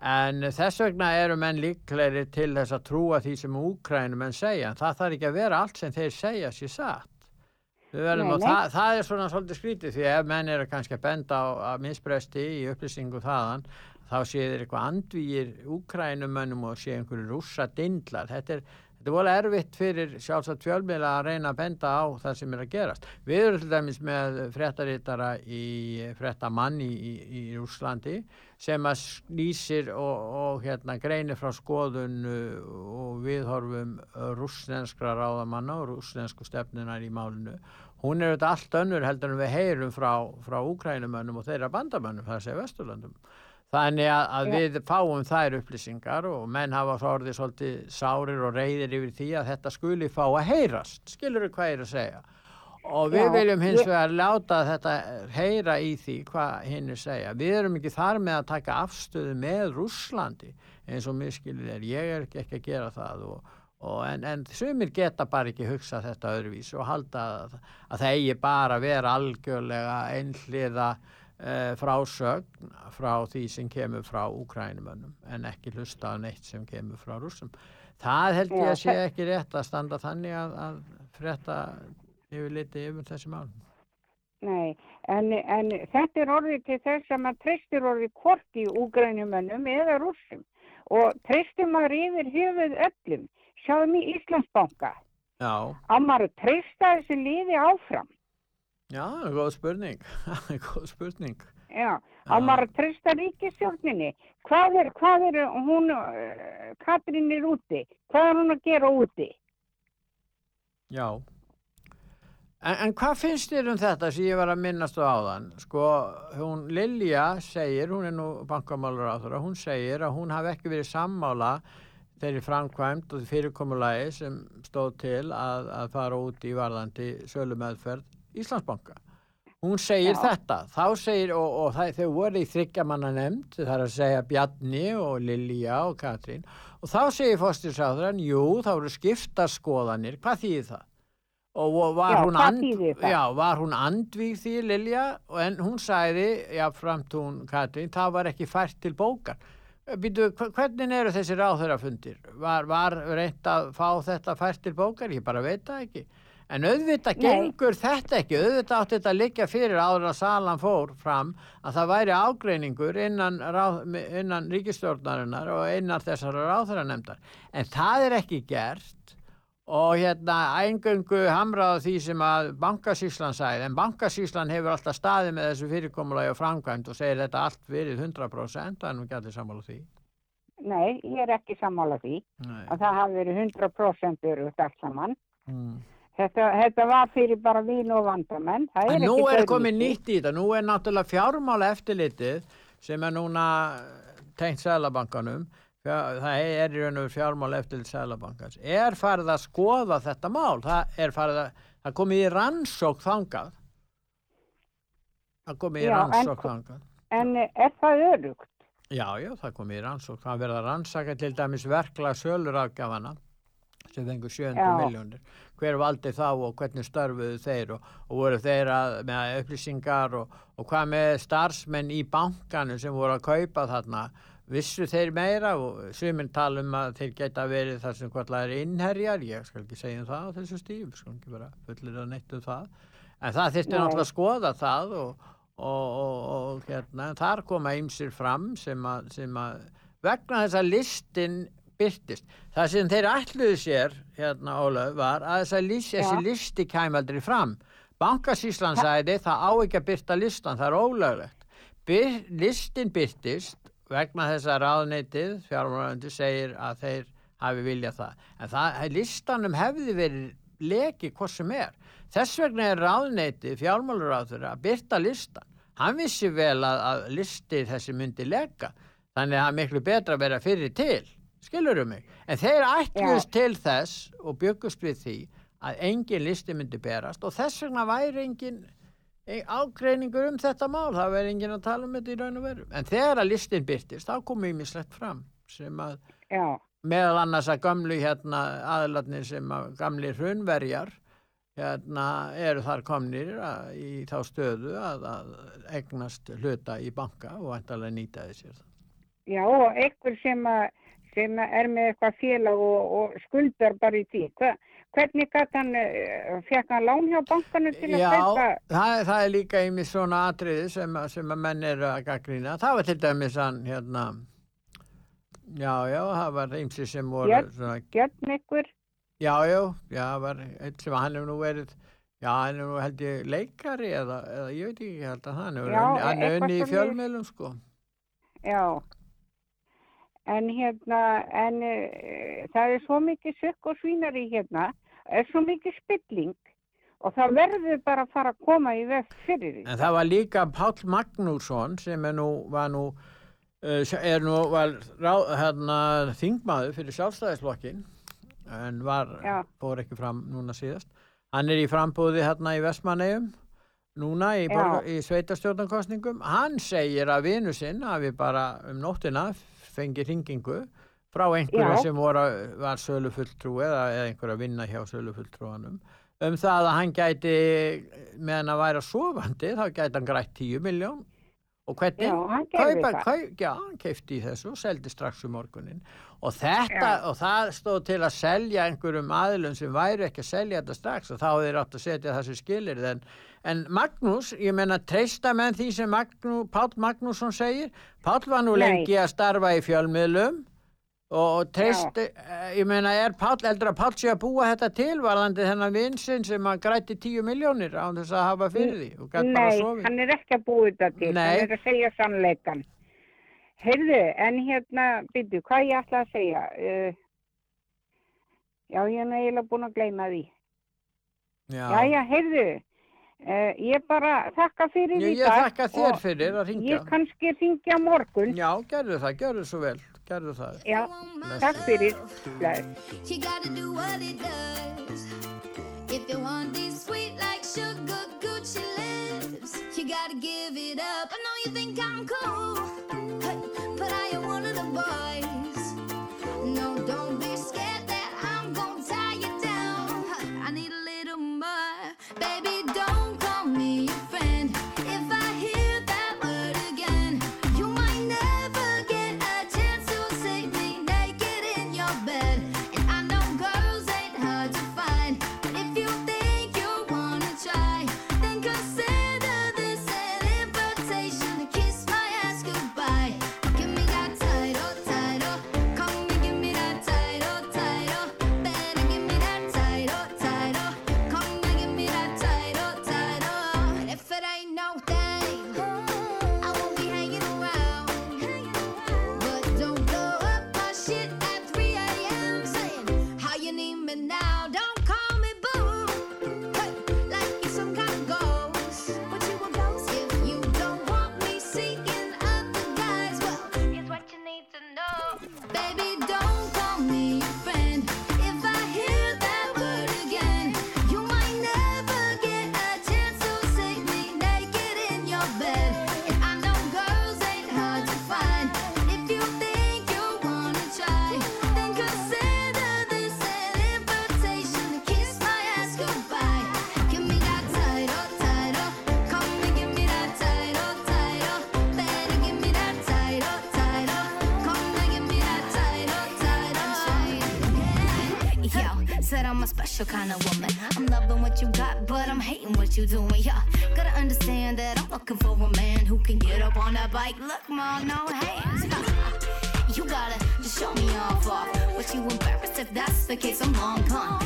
en þess vegna eru menn líklegri til þess að trúa því sem úkrænum menn segja en það þarf ekki að vera allt sem þeir segja sér satt Nei, það, það er svona svolítið skrítið því ef menn eru kannski að benda á að misbresti í upplýsingu þaðan þá þeir eitthvað andvíir úkrænumönnum og séu einhverju rússa dindlar. Þetta er, þetta er vola erfitt fyrir sjálfsagt fjölmiðla að reyna að benda á það sem er að gerast. Við erum til dæmis með fréttaritara í fréttamann í, í, í Rússlandi sem að lýsir og, og hérna greinir frá skoðun uh, og viðhorfum rússnenskra ráðamanna og rússnensku stefnunar í málinu. Hún er auðvitað allt önnur heldur en við heyrum frá, frá úkrænumönnum og þeirra bandamönnum, það sé Vesturlandum. Þannig að, að við fáum þær upplýsingar og menn hafa svo orðið svolítið sárir og reyðir yfir því að þetta skuli fá að heyrast. Skilur þú hvað ég er að segja? Og við Já, viljum hins vegar láta þetta heyra í því hvað hinn er segja. Við erum ekki þar með að taka afstöðu með Rússlandi eins og miskilið er. Ég er ekki, að gera það og, og en, en sumir geta bara ekki hugsa þetta öðruvís og halda að, að það eigi bara að vera algjörlega einhliða frásögn frá því sem kemur frá úkrænumönnum en ekki hlusta á neitt sem kemur frá rússum. Það held ég að sé ekki rétt að standa þannig að, að frétta yfir litið yfir þessi mál. Nei, en, en þetta er orðið til þess að maður treystir orðið hvorki úgrænumönnum eða rússum og treystir maður yfir höfuð öllum. Sjáðum í Íslandsbanka. Já, Á maður að treysta þessu liði áfram. Já, góð spurning, góð spurning. Já, á maður að treysta ríkistjórninni. Hvað er, hvað er hún, uh, Katrín er úti? Hvað er hún að gera úti? Já. En, en hvað finnst þér um þetta sem ég var að minnast á áðan? Sko, hún Lilja segir, hún er nú bankamálur á þeirra, hún segir að hún hafi ekki verið sammála þeirri framkvæmt og fyrirkomulagi sem stóð til að, að fara út í varðandi sölumeðferð Íslandsbanka. Hún segir Já. þetta, þá segir, og, og það, þau voru í þryggjamanna nefnd, það er að segja Bjarni og Lilja og Katrín, og þá segir fórstilsáðurann, jú, þá eru skiptaskoðanir, hvað þýðir það? Og var, Já, hún and, já, var hún andvíg því Lilja, en hún sagði, já, framt hún Katrín, það var ekki fært til bókar. Býtu, hvernig eru þessi ráðherrafundir? Var, var reynt að fá þetta fært til bókar? Ég bara veit það ekki. En auðvitað Nei. gengur þetta ekki, auðvitað átti þetta að liggja fyrir áður að salan fór fram að það væri ágreiningur innan, innan ríkistjórnarinnar og innan þessara ráðherranemndar. En það er ekki gert og hérna eingöngu hamraða því sem að bankasýslan sagði, en bankasýslan hefur alltaf staðið með þessu fyrirkomulagi og framkvæmt og segir þetta allt verið 100%, það er nú ekki allir sammála því. Nei, ég er ekki sammála því Nei. að það hafi verið 100% örugt allt saman. Mm. Þetta, þetta var fyrir bara vín og vandamenn. En nú er komið nýtt í þetta, nú er náttúrulega fjármála eftirlitið sem er núna tengt Sælabankanum, það er í raun og fjármála eftirlit Sælabankans, er farið að skoða þetta mál, það er farið að, það komið í rannsók þangað, það komið í Já, en rannsók hva- þangað. En er það örugt? Já, já, það komið í rannsók, það verða rannsaka til dæmis verkla sölurafgjafana sem fengur 700 Já. miljónir. Hver valdi þá og hvernig störfuðu þeir og, og voru þeir að, með upplýsingar og, og hvað með starfsmenn í bankanu sem voru að kaupa þarna, vissu þeir meira og suminn tala um að þeir geta verið þar sem hvort er innherjar, ég skal ekki segja um það á þessu stífum, skal ekki vera fullir að neitt um það. En það þyrfti Nei. náttúrulega að skoða það og, og, og, og hérna, þar koma ýmsir fram sem að vegna þess að listin byrtist. Það sem þeir ætluðu sér, hérna Ólaf, var að þessi Já. listi kæm aldrei fram. Bankasýslan sagði það á ekki að byrta listan, það er ólöglegt. Byr, listin byrtist vegna þess að ráðneitið, fjármálaðandi, segir að þeir hafi viljað það. En það, listanum hefði verið leki hvað sem er. Þess vegna er ráðneitið, fjármálaráður, að byrta listan. Hann vissi vel að, að listi þessi myndi leka. Þannig að það er miklu betra að vera fyrir til. Skilurum mig? En þeir ætluðust til þess og byggust við því að engin listi myndi berast og þess vegna væri engin, e- ágreiningur um þetta mál, það verður enginn að tala um þetta í raun og veru. En þegar að listin byrtist, þá kom ímislegt fram sem að Já, meðal annars að gamlu hérna aðlarnir sem að gamli hrunverjar hérna eru þar komnir að, í þá stöðu að, að egnast hluta í banka og vantarlega nýtaði sér það. já, og einhver sem, að, sem er með eitthvað félag og, og skuldar bara í því. Hva, hvernig hann, uh, fekk hann lán hjá bankanum til að Já, kaupa? það, er- það er líka einmitt svona atriði sem, sem að menn eru að gaggrína. Það var til dæmis hann hérna, já, já, það var einsi sem voru Björn? svona Gjörn ykkur? Já, já, já, það var einn sem hann hefur nú verið, já, hann hefur nú held ég leikari eða, eða ég veit ekki, held að hann Já, unni, í fjölmiðlum, sko. Já. En hérna, en uh, það er svo mikið sökk og svínari hérna, er svo mikið spilling og það verður bara að fara að koma í veg fyrir því. En það var líka Páll Magnússon sem er nú, var nú, uh, er nú, hérna, þingmaður fyrir sjálfstæðisflokkin, en var, fór ekki fram núna síðast. Hann er í frambúði hérna í Vestmannegjum, núna í, Já. borg, í sveitarstjórnarkostningum. Hann segir að vinu sinn hafi bara um nóttina fengið hringingu frá einhverja Já. sem voru, var sölufulltrú eða, eða einhverja að vinna hjá sölufulltrúanum um það að hann gæti meðan að væra sofandi þá gæti hann grætt 10 miljón og hvernig Já, hann gerði það. kaup, já, hann keifti í þessu og seldi strax um morgunin og þetta, Já. og það stóð til að selja einhverjum aðilum sem væri ekki að selja þetta strax og þá hefur þeir átt að setja þessu skilir en, en Magnús, ég menna treysta menn því sem Magnú, Páll Magnússon segir, Páll var nú Nei. lengi að starfa í fjölmiðlum og treyst, eh, ég meina er Páll, eldur að Páll sé að búa þetta til varðandi þennan vinsinn sem að græti 10 miljónir án þess að hafa fyrir því og gæti bara Nei, hann er ekki að búa þetta til, Nei. hann er að segja sannleikan. Heyrðu, en hérna, byrju, hvað ég ætla að segja? Uh, já, ég er eiginlega búin að gleyma því. Já, Jæja, heyrðu, uh, ég bara þakka fyrir ég, í ég þakka þér fyrir að ringja. Ég kannski ringja á morgun. Já, gerðu það, gerðu svo vel, gerðu það. Já, takk fyrir. Bless. kids I'm long gone.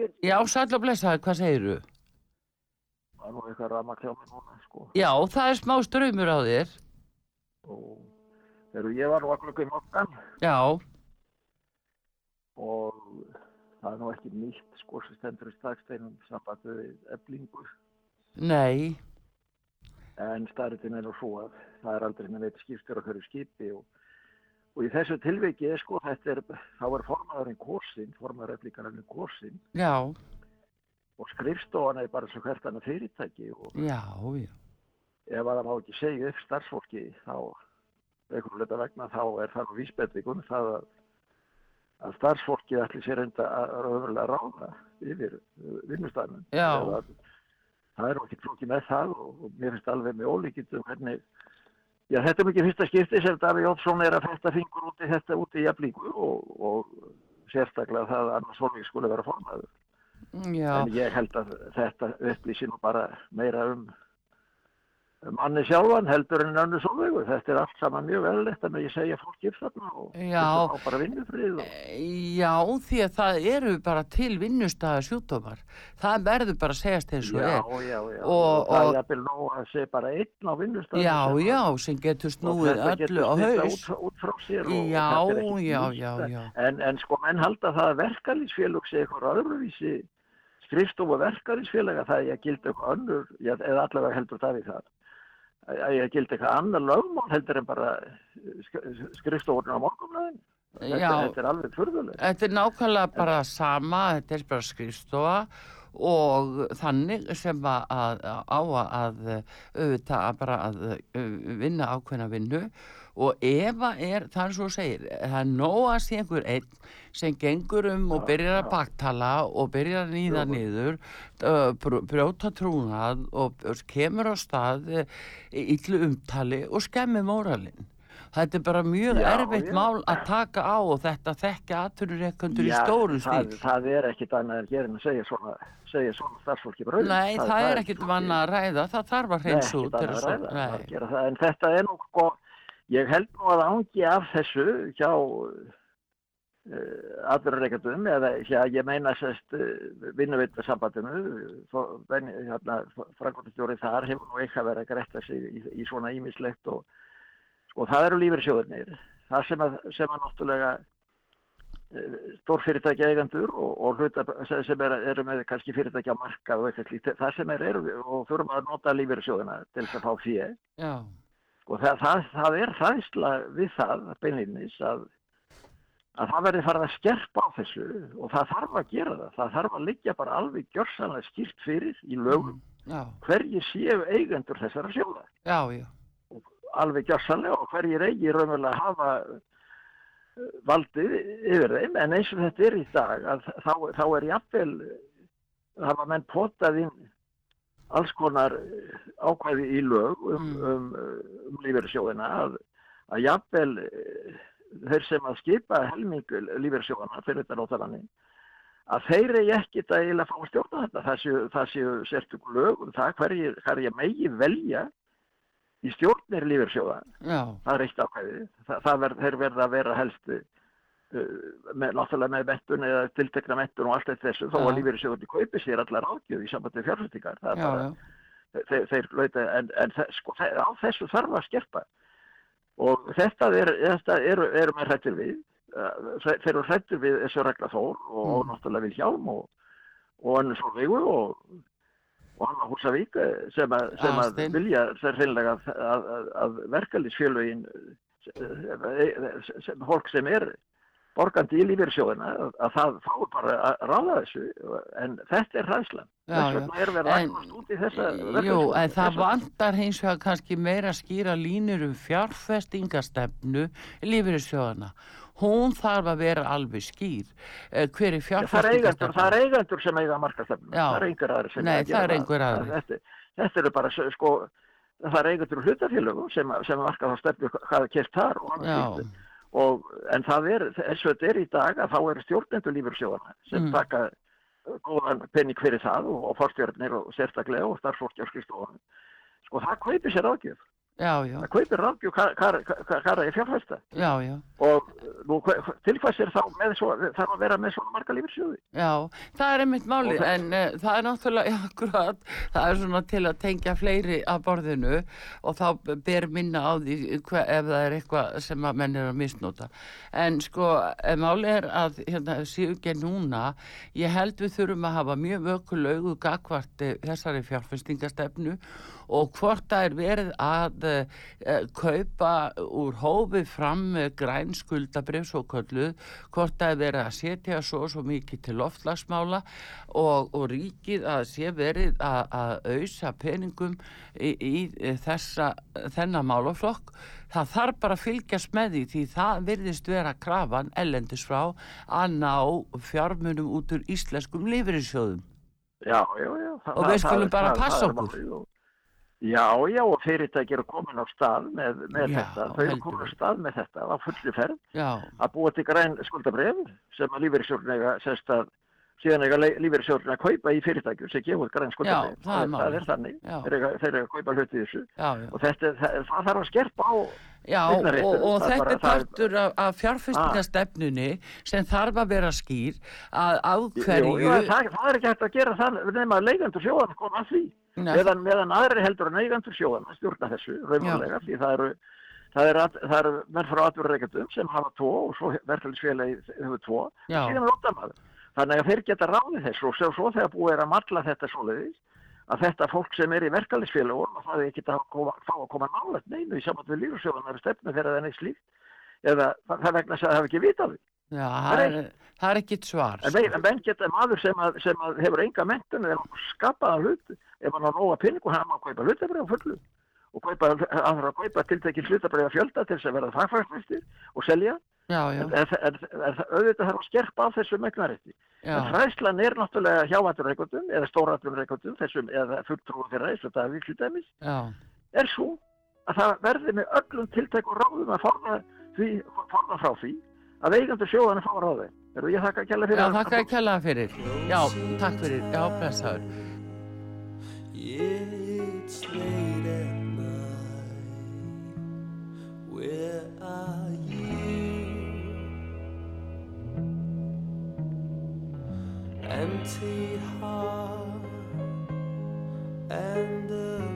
Sigurgeir. Já, sæll og blessaði, hvað segirðu? Það er nú eitthvað rama hjá mig núna, sko. Já, það er smá ströymur á þér. Og þegar ég var nú að klukka í mokkan Já, og það er nú ekki nýtt, sko, sem stendur í staksteinum sambandi við eblingu. nei, En starritin er nú svo að það er aldrei með neitt skipstjóra fyrir skipi og, og í þessu tilviki, sko, þetta er, þá er formaðurinn korsinn, formaður eblingarinn korsinn já, og skrifstofan er bara svo hvert annað fyrirtæki og já, já. ef að það má ekki segja upp starfsfólki þá einhverju leita vegna þá er það vísbendingun það að, að starfsfólki ætli sér enda að raunverulega ráða yfir vinnustæðnum. Já. Það er ekki flóki með það og, mér finnst alveg með ólíkindum hvernig Já, þetta er mikið fyrsta skipti sem Daví Jónsson er að fætta fingur út í þetta út í jafnlíku og, og sérstaklega það að annars Solvík skulle vera formaður. Já, En ég held að þetta upplýsi nú bara meira um manni sjálfan heldur en önnu Solveigu. Þetta er allt saman mjög velilegt að ég segja fólki upp þarna og Já. þetta á bara vinnufrið. Og, já, því að það eru bara til vinnustæða sjúkdómar. Það verður bara að segjast eins og já, er. já, já. Og- það og- er jafnvel nóg að segja bara einn á vinnustæðinu. Já, sem að- já, sem getur og snúið öllu á haus. Út, út frá sér og, Já, og já, já, já. En, en sko, menn halda það að verkalýsfélug sé eitthvað öðruvísi skrifstofu verkalýsfélaga það er að gilda eitthvað önnur, já, eða allavega heldur það við það að ég gildi eitthvað annar lögmál heldur en bara skrifstofunum á morgunlegin þetta, þetta er alveg furðulegt. Þetta er nákvæmlega bara sama, þetta er bara skrifstofa og þannig sem að, að á að auðvitað að bara að uh, vinna ákveðna vinnu. Og ef að er, það er svo að segir, það er nóg að sé einhver einn sem gengur um og byrjar að baktala og byrjar að nýða niður, brjóta trúnað og kemur á stað illu umtali og skemmi móralinn. Þetta er bara mjög Já, erfitt já. mál að taka á og þetta þekkja aðturureikundur í stóru það, stíl. það er ekkit annað en gerin að segja svona, segja svona starfsfólki bara auðvitað. Nei, það, er ekkit vanna að ræða, það þarf að hreins Nei, út. ekkit þegar annað að ræða, það Nei. að gera það. En þetta er nú ég held nú að ángi af þessu hjá uh, aðurreikandum, eða ég meina sérst uh, vinnuveitasambandinu, hérna, frangotastjóri þar hefur nú eitthvað verið að gretta sig í, í svona ímislegt og sko það eru lífeyrissjóðurnir, það sem að, sem að náttúrulega stórfyrirtækja eigendur og, og hluta sem er, eru með kannski fyrirtækja á markað og eitthvað slíkt, það sem er, eru og þurfum að nota lífeyrissjóðuna til þess að fá fyrir og það, það, það er hræðsla við það beinlinnis að, að það verði farið að skerpa á þessu og það þarf að gera það, það þarf að liggja bara alveg gjörsanlega skýrt fyrir í lögum já, hverjir séu eigendur þessara sjóða. Já, já, alveg gjörsanlega og hverjir eigi raunverulega að hafa eh, valdið yfir þeim. En eins og þetta er í dag þá, þá er jafnvel hafa menn potað inn alls konar eh, ákvæði í lög um, um, um lífeyrissjóðina að, að jafnvel eh, þeir sem að skipa helming lífeyrissjóðana fyrir þetta nótalanni að þeir eru ekki að eiginlega fá að stjórna þetta. Það séu, séu sérstök lög um það hverjir, hverjir megi velja í stjórnir lífeyrissjóða. Það er eitt ákvæði. Það, það ver, þeir verða að vera helst uh, með, náttúrulega með mettun eða tiltekna mettun og allt eitt þessu þó að lífeyrissjóðunni kaupi sér allar ágjöf í sambandi já, þeir, þeir lauta en, en sko, á þessu þarf að skerpa og þetta er, þetta eru, eru með hrættir við Uh, þeir eru hrættir við þessu regla þór og, og náttúrulega við hjálm og, og önnu Solveigu og, og hann á Húsavík eh, sem, að, sem að Aðalsteinn. vilja þeir hreinlega að, að, að, verkalýsfélögin sem, fólk sem er borgandi í lífeyrissjóðina að, að það fái bara að ráða þessu en þetta er hræðslan þess vegna er verið að En- rækast út í þessa Jú, en það vantar hins vegar kannski meira að skýra línur um fjárfestingastefnu lífeyrissjóðana. Hún þarf að vera alveg skýr. Eh, Hver er Já, það er fjárfestingastefnu? eigendur sem eiga markastefnu. Það er einhver aðri sem Nei, eiga. Þetta, þetta eru bara, sko, það er eigendur hlutafélögum sem, sem marka þá stefnu hvað er kert þar og slíkt. Og, en það er, eins og þetta er í dag að þá eru stjórnendur lífursjóðana sem Mm. taka góðan penning fyrir það og, og forstjórnir og sérstaklega og skrifstofunum. Sko, það kaupir sér ágjöf Já, já, Það kaupir hvað- hvað er að fjárfesta. já, já. Og nú, til hvað sér þá með svo, þarf að vera með svona marga lífeyrissjóði? Já, það er einmitt máli, Og það- en uh, það er náttúrulega, já, akkurat, það er svona til að tengja fleiri að borðinu og þá ber minna á því hva, ef það er eitthvað sem að menn er að misnota. En sko, eh, máli er að hérna, séu ekki núna, ég held við þurfum að hafa mjög vökulaugu gagvart eh, þessari fjárfestingastefnu og hvort það er verið að uh, kaupa úr hófi fram græn skuldabrif svo kölluð, hvort það er verið að setja svo og svo mikið til loftlagsmála og, og ríkið að sé verið að, að auðsa peningum í, í þessa, þennan málaflokk það þarf bara að fylgjast með því því það virðist vera krafan ellendis frá að ná fjármunum út úr íslenskum lífriðsjóðum Já, já, já. það- Og við skulum bara passa okkur. Já, já, og fyrirtæki eru komin á stað með, með Já, þetta. Þau eru komin á stað með þetta á fullu ferð Já, að búa til græn skuldabref sem að lífeyrissjórn eiga sérst að síðan eiga lífeyrissjórn að kaupa í fyrirtækjum sem gefa út græn skuldabref. Já, það það er þannig. Þeir eiga að kaupa hluti þessu. Og þetta, það, það þarf að skerpa á Já, og, og þetta bara- er partur af, af fjárfestingastefnunni sem þarf að vera skýr að á Jú, hverju jú, en það, er ekki hægt að gera það nema að leigandur sjóðan koma að því. Meðan, meðan aðri heldur en eigandur sjóðan að stjórna þessu, raunverulega, því það eru, það at- það eru menn frá atverðreikandum sem hafa tvo og svo verðfælisfélagi hefur tvo, Já. síðan er óttamaður. Þannig að þeir geta ráðið þessu og svo, þegar búið er að matla þetta svoleiðis, að þetta fólk sem er í verkefælisfélagum, að það er ekki að koma, fá að koma nálægt neinu í samband við lífsjóðan er stefnu þegar það er neitt slíkt, eða það er vegna þess að það hefur ekki vitað því. Já, Það er er, það er ekkit svar En menn, en menn geta maður sem, að, sem að hefur enga mentun eða skapaða hlut, ef hann á nóga pinningu, hann má kaupa hlutabrið á fullu. Og kaupa, hann þarf að kaupa tiltekinn hlutabrið að fjölda til þess að verða fagfærslistir og selja. Já, já, En, en, en, en auðvitað þarf að skerpa á þessu megnarétti. En hræðslan er náttúrulega hjávætturreikundum eða stórætturreikundum, þessum eða fulltrúum þeirra eins og það er já, er svo að það verði með öllum tiltekum ráðum að forða, því, forða frá því að eigandur sjóðan fá ráði. Eru ég þakka að kella fyrir já, þakka að kella fyrir Já, takk fyrir, já, blessaður It's late at night. Where are you? Empty heart and the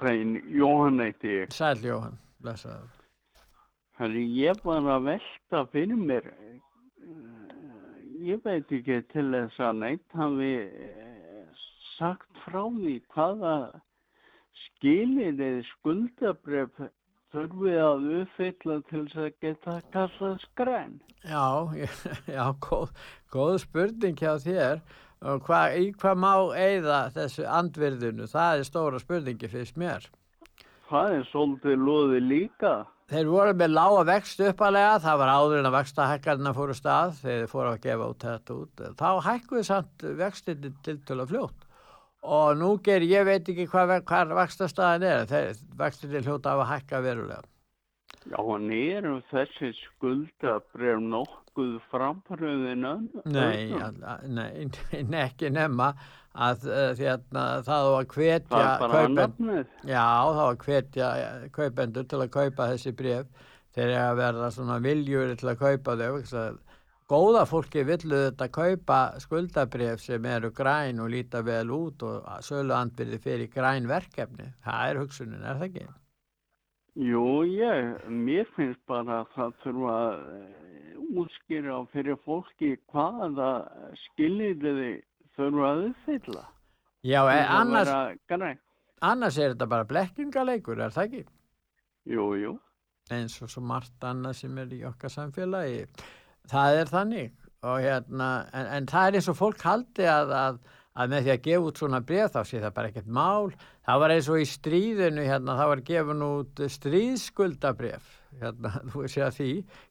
daginn, Jóhann eitti ég. Sæl Jóhann, blessaður. Herri, ég var að velta fyrir mér, eh, ég veit ekki til þess að neitt hafi eh, sagt frá því hvaða skilirið skuldabref þurfið að uppfylla til þess að geta kallað skræn. Já, já, góð, góð spurning hjá þér. Og hva, í hvað má eigða þessu andvirðinu? Það er stóra spurningi fyrst mér. Það er svolítið loði líka. Þeir voru með lága vext uppalega, það var áður en að vextahækkarna fóru stað þegar þeir fóru að gefa út þetta út. Þá hækkuði samt vextinni til til að fljótt. Og nú ger, ég veit ekki hvað, hvað vextastæðin er, þeir vextinni hljóta af að hækka verulega. Já, en eru þessi skuldabref nokkuð framröðin? Nei, nei, nei, ekki nema að uh, þérna, það var hvetja kaupend-. Já, það var hvetja eh, kaupendur til að kaupa þessi bref eru að verða svona viljur til að kaupa þau góða fólki villu þetta kaupa skuldabref sem eru græn og líta vel út og sölu andbyrði fyrir græn verkefni það er hugsunin, er það ekki? Jú, ég, mér finnst bara að það þurfa að eh, útskýra fyrir fólki hvaða skiljiði þurfa að uppfylla. Já, að annars, annars er þetta bara blekkingaleikur, er það ekki? Jú, jú. eins og svo margt annað sem er í okkar samfélagi það er þannig hérna, en, en það er eins og fólk haldi að, að, að með því að gefa út svona bréf þá sé það bara ekkert mál það var eins og í stríðinu hérna, það var gefun út stríðskuldabref hérna, þú sé að því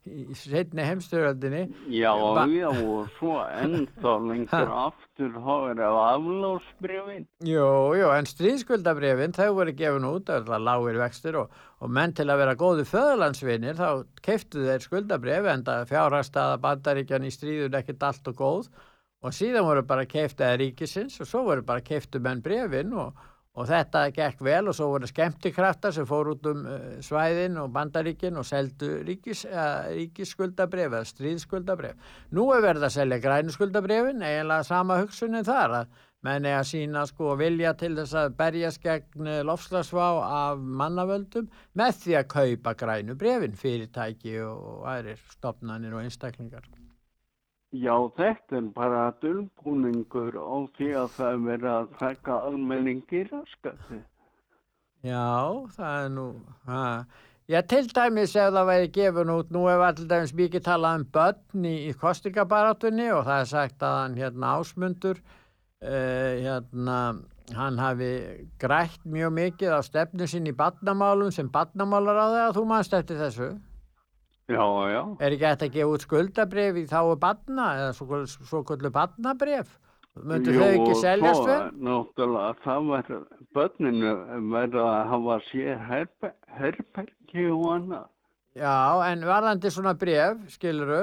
í setni heimstyröldinni Já, Ba- já, og svo ennþá lengur aftur er af aflásbrifin. Jú, jú, en stríðskuldabrefin þau voru gefin út, var lágir vextir og, og menn til að vera góði föðurlandsvinir þá keiftu þeir skuldabref en það fjárhagstaða bandaríkjan í stríðun ekkert allt og góð og síðan voru bara keiftaði ríkisins og svo voru bara keiftu menn brefin og, og þetta gekk vel og svo voru skemmtikraftar sem fór út um uh, svæðin og bandaríkin og seldu uh, ríkisskuldabref eða stríðskuldabref. Nú er verið að selja grænu skuldabrefin, eiginlega sama hugsunin þar að menn er að sína sko vilja til þess að berjast gegn lofslagsvá af mannavöldum með því að kaupa grænu brefin, fyrirtæki og aðrir stopnanir og einstaklingar. Já, þetta er bara dulbúningur á því að það er verið að taka almenningi raskati. Já, það er nú, ha. Já, til dæmis ef það væri gefun út, nú hefur allir dæmis mikið talað um börn í, í kostingabarátunni og það er sagt að hann hérna ásmundur, uh, hérna, hann hafi grætt mjög mikið á stefnu sín í badnamálum sem badnamálar á það að þú manst eftir þessu. Já, já. Er ekki hægt að gefa út skuldabref í þáu badna eða svo, svo kvöldu badnabref? Möndu þau ekki seljast vel? vel? Náttúrulega, það var, börninu verða að hafa sér herber, herbergi og annað. Já, en varðandi svona bref, skiluru,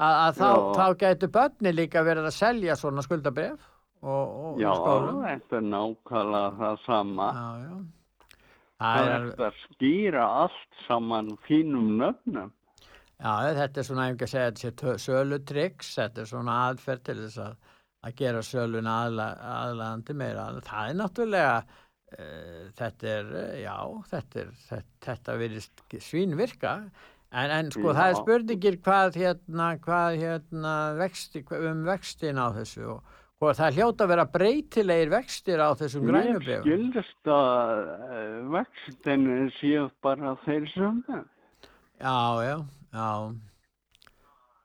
að, að þá, þá gætu börni líka verið að selja svona skuldabref og, og Já, þetta er nákvæmlega það sama. Já, já. Það er að skýra allt saman fínum nöfnum. Já, þetta er svona, ef ekki að segja, þetta sé sölutryggs, þetta er svona aðferð til þess að, að gera sölun aðla, aðlandi meira. Það er náttúrulega, uh, þetta er, uh, já, þetta er, þetta, þetta virðist svínvirka, en, en sko það er Já. spurningir hvað hérna, hvað hérna vexti, um vextin á þessu og hvað það hljóta að vera breytilegir vextir á þessum Mér grænubrefum. skildist að uh, vextinu séu bara þeir sömu. Já, já, já.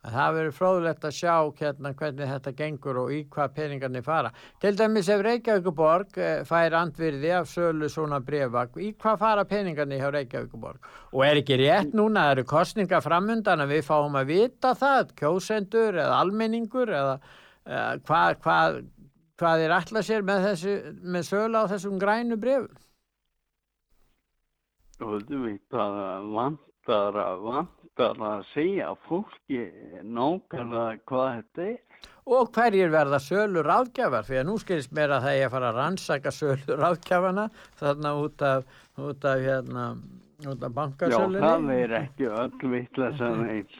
Það verður fróðlegt að sjá hérna hvernig þetta gengur og í hvað peningarnir fara. Til dæmis ef Reykjavíkuborg eh, fær andvirði af sölu svona brefa, í hvað fara peningarnir hjá Reykjavíkuborg? Og er ekki rétt núna, það eru kostningar framundan að við fáum að vita það, kjósendur eða almenningur eða uh, hvað, hvað, hvað er alltaf sér með, þessu, með sölu á þessum grænu brefum? Þú veit að vantar að vantar að segja fólki nákvæmlega hvað þetta er. Og hverjir verða sölu ráðgjafar? Því að nú skilist mér að það er að fara að rannsaka sölu ráðgjafana þarna út af, út af, hérna, út af Já, bankasölunni. það er ekki öll vittlesan eins.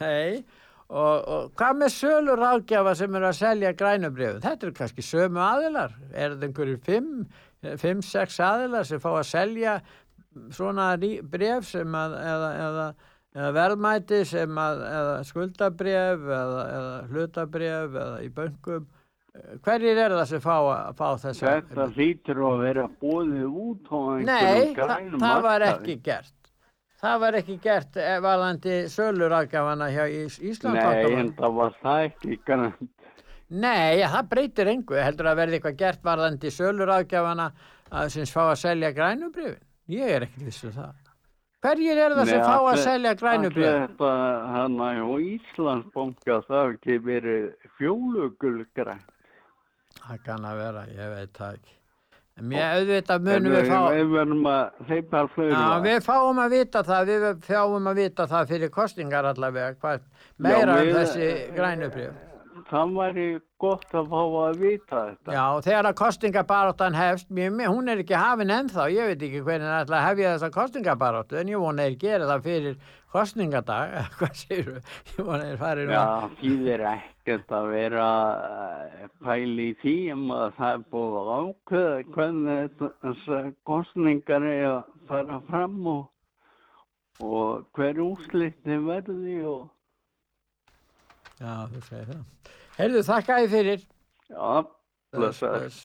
Nei, og, og hvað með sölu ráðgjafa sem eru að selja grænubrjöfum? Þetta eru kannski sömu aðilar. Er þetta einhverjir fimm 5-6 aðilar sem fá að selja svona bréf sem að eða, eða, eða verðmæti sem að eða skuldabref eða, eða hlutabref eða í böngum hverjir er það sem fá, að- fá þess Þetta hlýtur að vera bóðið út á Nei, einhverjum þa grænum það var ekki gert. Það var ekki gert eh, varðandi sölurafgafana hjá Ís Nei, Íslandsbanka en það var það ekki grænt. Nei, það breytir engu. Heldur að verði eitthvað gert varðandi sölurafgafana að sem fá að selja grænubrifin ég er ekki vissu það hverjir er það sem fá að selja allir Þetta hann á Íslandsbanka það hefur ekki verið fjólugulgrænt. það kann að vera, ég veit það ekki mér auðvitað munum við fá Við verðum að hleypa fleiri. Já, við fáum að vita það, við fáum að vita það fyrir kostingar allavega, hvað meira Já, um þessi grænubrif. Það væri gott að fá að vita þetta. Já, þegar að kostingabaráttan hefst, mér, hún er ekki hafin ennþá, ég veit ekki hvernig það ætla að hefja þessa kostingabaráttu, en ég vona þeir gera það fyrir kostingadag, hvað séu, ég vona þeir fari nú Já, þýðir ekkert að vera eh, pæli í því um að það er búið að ákveða hvernig þessar kostningar er að fara fram og, og hver úslitni verði og Já, þú segir það. Heyrðu, þakka þið fyrir. Já, blessaður.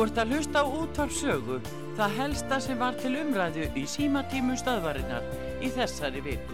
Þú ert að hlusta á útvarp sögu, það helsta sem var til umræðu í símatímu stöðvarinnar í þessari viku.